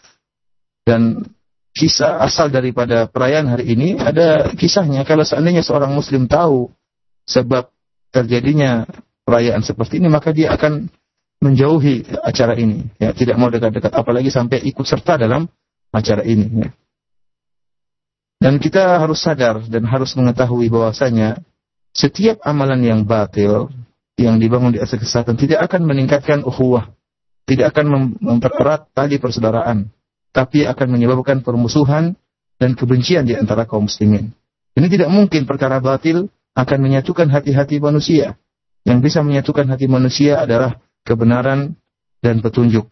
Dan kisah asal daripada perayaan hari ini ada kisahnya kalau seandainya seorang muslim tahu sebab terjadinya perayaan seperti ini maka dia akan menjauhi acara ini ya tidak mau dekat-dekat apalagi sampai ikut serta dalam acara ini ya. Dan kita harus sadar dan harus mengetahui bahwasanya setiap amalan yang batil yang dibangun di atas kesatuan tidak akan meningkatkan ukhuwah, tidak akan mempererat tali persaudaraan, tapi akan menyebabkan permusuhan dan kebencian di antara kaum muslimin. Ini tidak mungkin perkara batil akan menyatukan hati-hati manusia. Yang bisa menyatukan hati manusia adalah kebenaran dan petunjuk.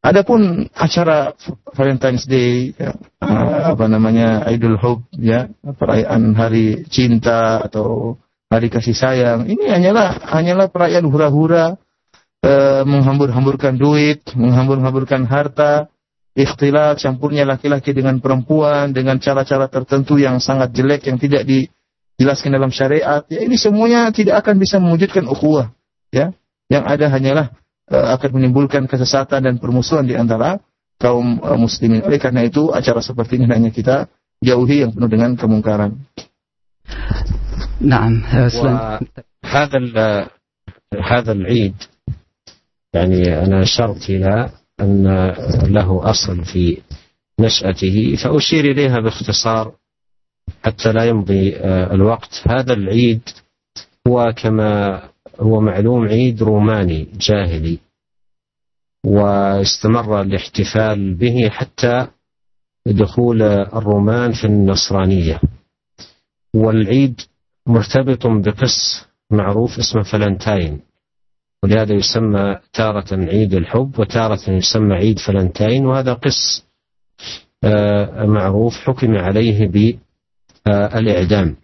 Adapun acara Valentine's Day, ya, eh, apa namanya Idul Hope, ya perayaan Hari Cinta atau Hari Kasih Sayang, ini hanyalah hanyalah perayaan hura-hura, eh, menghambur-hamburkan duit, menghambur-hamburkan harta, ikhtilat campurnya laki-laki dengan perempuan dengan cara-cara tertentu yang sangat jelek yang tidak dijelaskan dalam syariat. Ya ini semuanya tidak akan bisa mewujudkan ukhuwah, ya. Yang ada hanyalah Eh, akan menimbulkan kesesatan dan permusuhan di antara kaum eh, muslimin. Oleh karena itu, acara seperti ini hanya kita jauhi yang penuh dengan kemungkaran. نعم هذا هذا العيد يعني انا اشرت الى ان له اصل في نشاته فاشير اليها باختصار حتى لا يمضي الوقت هذا العيد هو كما هو معلوم عيد روماني جاهلي واستمر الاحتفال به حتى دخول الرومان في النصرانية والعيد مرتبط بقس معروف اسمه فلنتاين ولهذا يسمى تارة عيد الحب وتارة يسمى عيد فلنتاين وهذا قس آه، معروف حكم عليه بالإعدام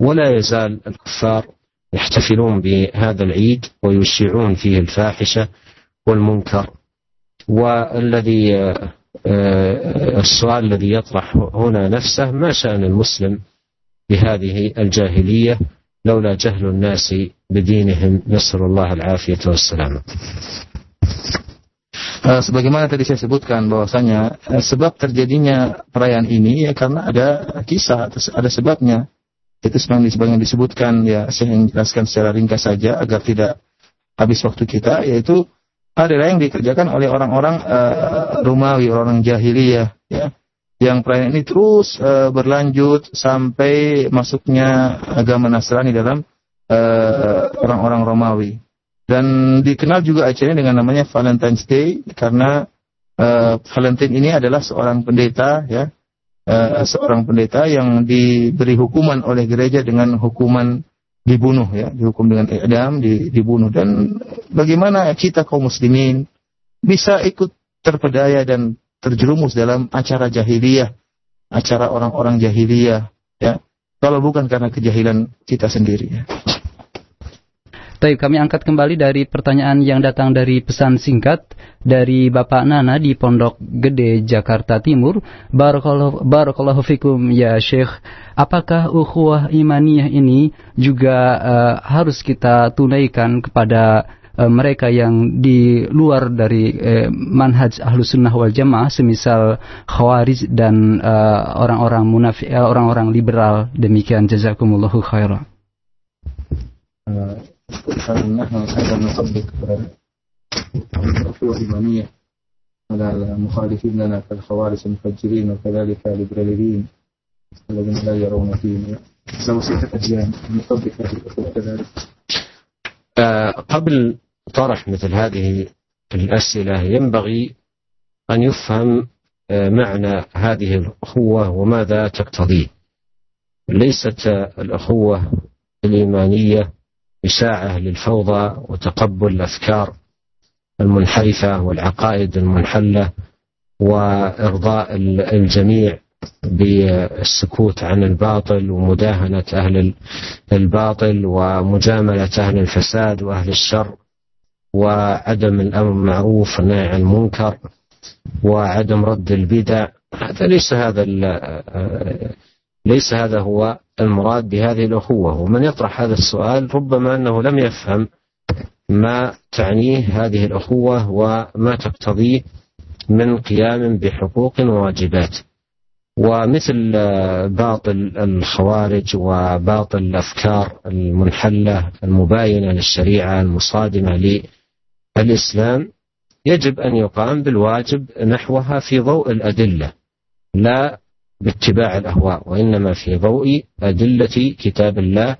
ولا يزال الكفار يحتفلون بهذا العيد ويشيعون فيه الفاحشه والمنكر والذي آه، السؤال الذي يطرح هنا نفسه ما شان المسلم بهذه الجاهليه لولا جهل الناس بدينهم نسأل الله العافية والسلامة. Eh, sebagaimana tadi saya sebutkan bahwasanya eh, sebab terjadinya perayaan ini ya karena ada kisah ada sebabnya Itu sebagaimana disebutkan ya saya ingin jelaskan secara ringkas saja agar tidak habis waktu kita yaitu adalah yang dikerjakan oleh orang-orang uh, Romawi, orang jahiliyah ya. Yang perayaan ini terus uh, berlanjut sampai masuknya agama Nasrani dalam eh, orang-orang uh, Romawi. Dan dikenal juga acaranya dengan namanya Valentine's Day karena uh, Valentine ini adalah seorang pendeta ya Eh, seorang pendeta yang diberi hukuman oleh gereja dengan hukuman dibunuh ya, dihukum dengan edam di, dibunuh dan bagaimana kita kaum muslimin bisa ikut terpedaya dan terjerumus dalam acara jahiliyah, acara orang-orang jahiliyah ya. Kalau bukan karena kejahilan kita sendiri ya. Baik, kami angkat kembali dari pertanyaan yang datang dari pesan singkat dari Bapak Nana di Pondok Gede, Jakarta Timur. Barakallahu, fikum ya Syekh. Apakah ukhuwah imaniyah ini juga uh, harus kita tunaikan kepada eh, mereka yang di luar dari uh, manhaj ahlus sunnah wal jamaah semisal khawarij dan orang-orang munafik orang-orang liberal demikian jazakumullahu khairan أن نحن أيضا نطبق الفتوى الإمامية على المخالفين لنا كالخوارج المفجرين وكذلك الليبراليين الذين لا يرون فيهم لو ستة أيام نطبق هذه الفتوى كذلك قبل طرح مثل هذه الأسئلة ينبغي أن يفهم آه، معنى هذه الأخوة وماذا تقتضيه ليست الأخوة الإيمانية إساعة للفوضى وتقبل الأفكار المنحرفة والعقائد المنحلة وإرضاء الجميع بالسكوت عن الباطل ومداهنة أهل الباطل ومجاملة أهل الفساد وأهل الشر وعدم الأمر بالمعروف والنهي عن المنكر وعدم رد البدع هذا ليس هذا ليس هذا هو المراد بهذه الأخوة ومن يطرح هذا السؤال ربما أنه لم يفهم ما تعنيه هذه الأخوة وما تقتضيه من قيام بحقوق وواجبات ومثل آه، باطل الخوارج وباطل الافكار المنحله المباينه للشريعه المصادمه للاسلام يجب ان يقام بالواجب نحوها في ضوء الادله لا باتباع الاهواء وانما في ضوء ادله كتاب الله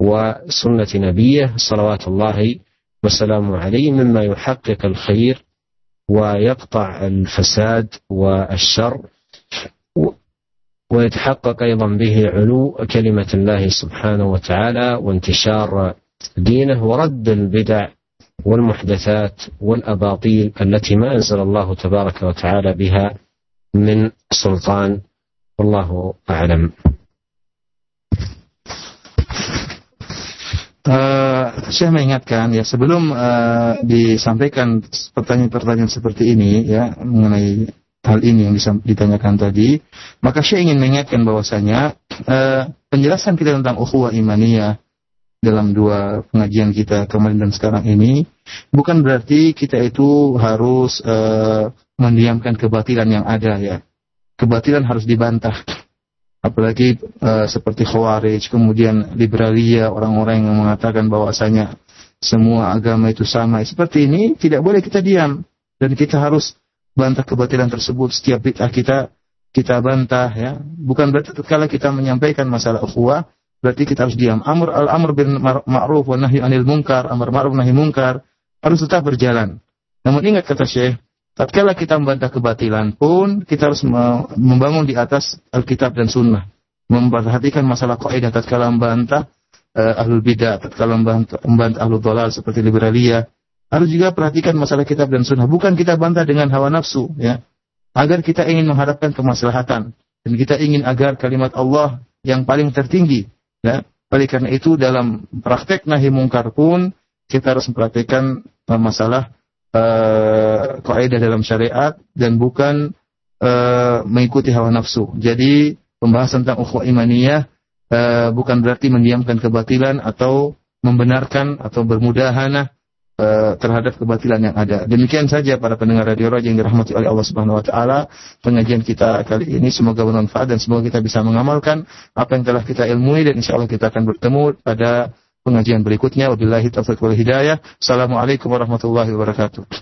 وسنه نبيه صلوات الله وسلامه عليه مما يحقق الخير ويقطع الفساد والشر ويتحقق ايضا به علو كلمه الله سبحانه وتعالى وانتشار دينه ورد البدع والمحدثات والاباطيل التي ما انزل الله تبارك وتعالى بها من سلطان والله أعلم Uh, eh, saya mengingatkan ya sebelum uh, disampaikan pertanyaan-pertanyaan seperti ini ya mengenai hal ini yang ditanyakan tadi, maka saya ingin mengingatkan bahwasanya uh, penjelasan kita tentang ukhuwah imaniyah dalam dua pengajian kita kemarin dan sekarang ini bukan berarti kita itu harus uh, mendiamkan kebatilan yang ada ya kebatilan harus dibantah. Apalagi uh, seperti Khawarij, kemudian Liberalia, orang-orang yang mengatakan bahwasanya semua agama itu sama. Seperti ini tidak boleh kita diam dan kita harus bantah kebatilan tersebut setiap bid'ah kita kita bantah ya. Bukan berarti ketika kita menyampaikan masalah ukhuwah berarti kita harus diam. Amr al-amr bin ma'ruf wa nahi anil munkar, Amr ma'ruf nahi munkar harus tetap berjalan. Namun ingat kata Syekh, Tatkala kita membantah kebatilan pun, kita harus membangun di atas Alkitab dan Sunnah. Memperhatikan masalah kaidah tatkala membantah uh, ahlul bidah, tatkala membantah, membantah ahlul dolal seperti liberalia. Harus juga perhatikan masalah kitab dan sunnah. Bukan kita bantah dengan hawa nafsu, ya. Agar kita ingin mengharapkan kemaslahatan. Dan kita ingin agar kalimat Allah yang paling tertinggi, ya. Oleh karena itu dalam praktek nahi mungkar pun kita harus memperhatikan masalah uh, kaidah dalam syariat dan bukan uh, mengikuti hawa nafsu. Jadi pembahasan tentang ukhuwah imaniyah uh, bukan berarti mendiamkan kebatilan atau membenarkan atau bermudahanah uh, terhadap kebatilan yang ada. Demikian saja para pendengar Radio Raja yang dirahmati oleh Allah Subhanahu wa taala, pengajian kita kali ini semoga bermanfaat dan semoga kita bisa mengamalkan apa yang telah kita ilmui dan insya Allah kita akan bertemu pada pengajian berikutnya. Wabillahi taufiq wal hidayah. Assalamualaikum warahmatullahi wabarakatuh.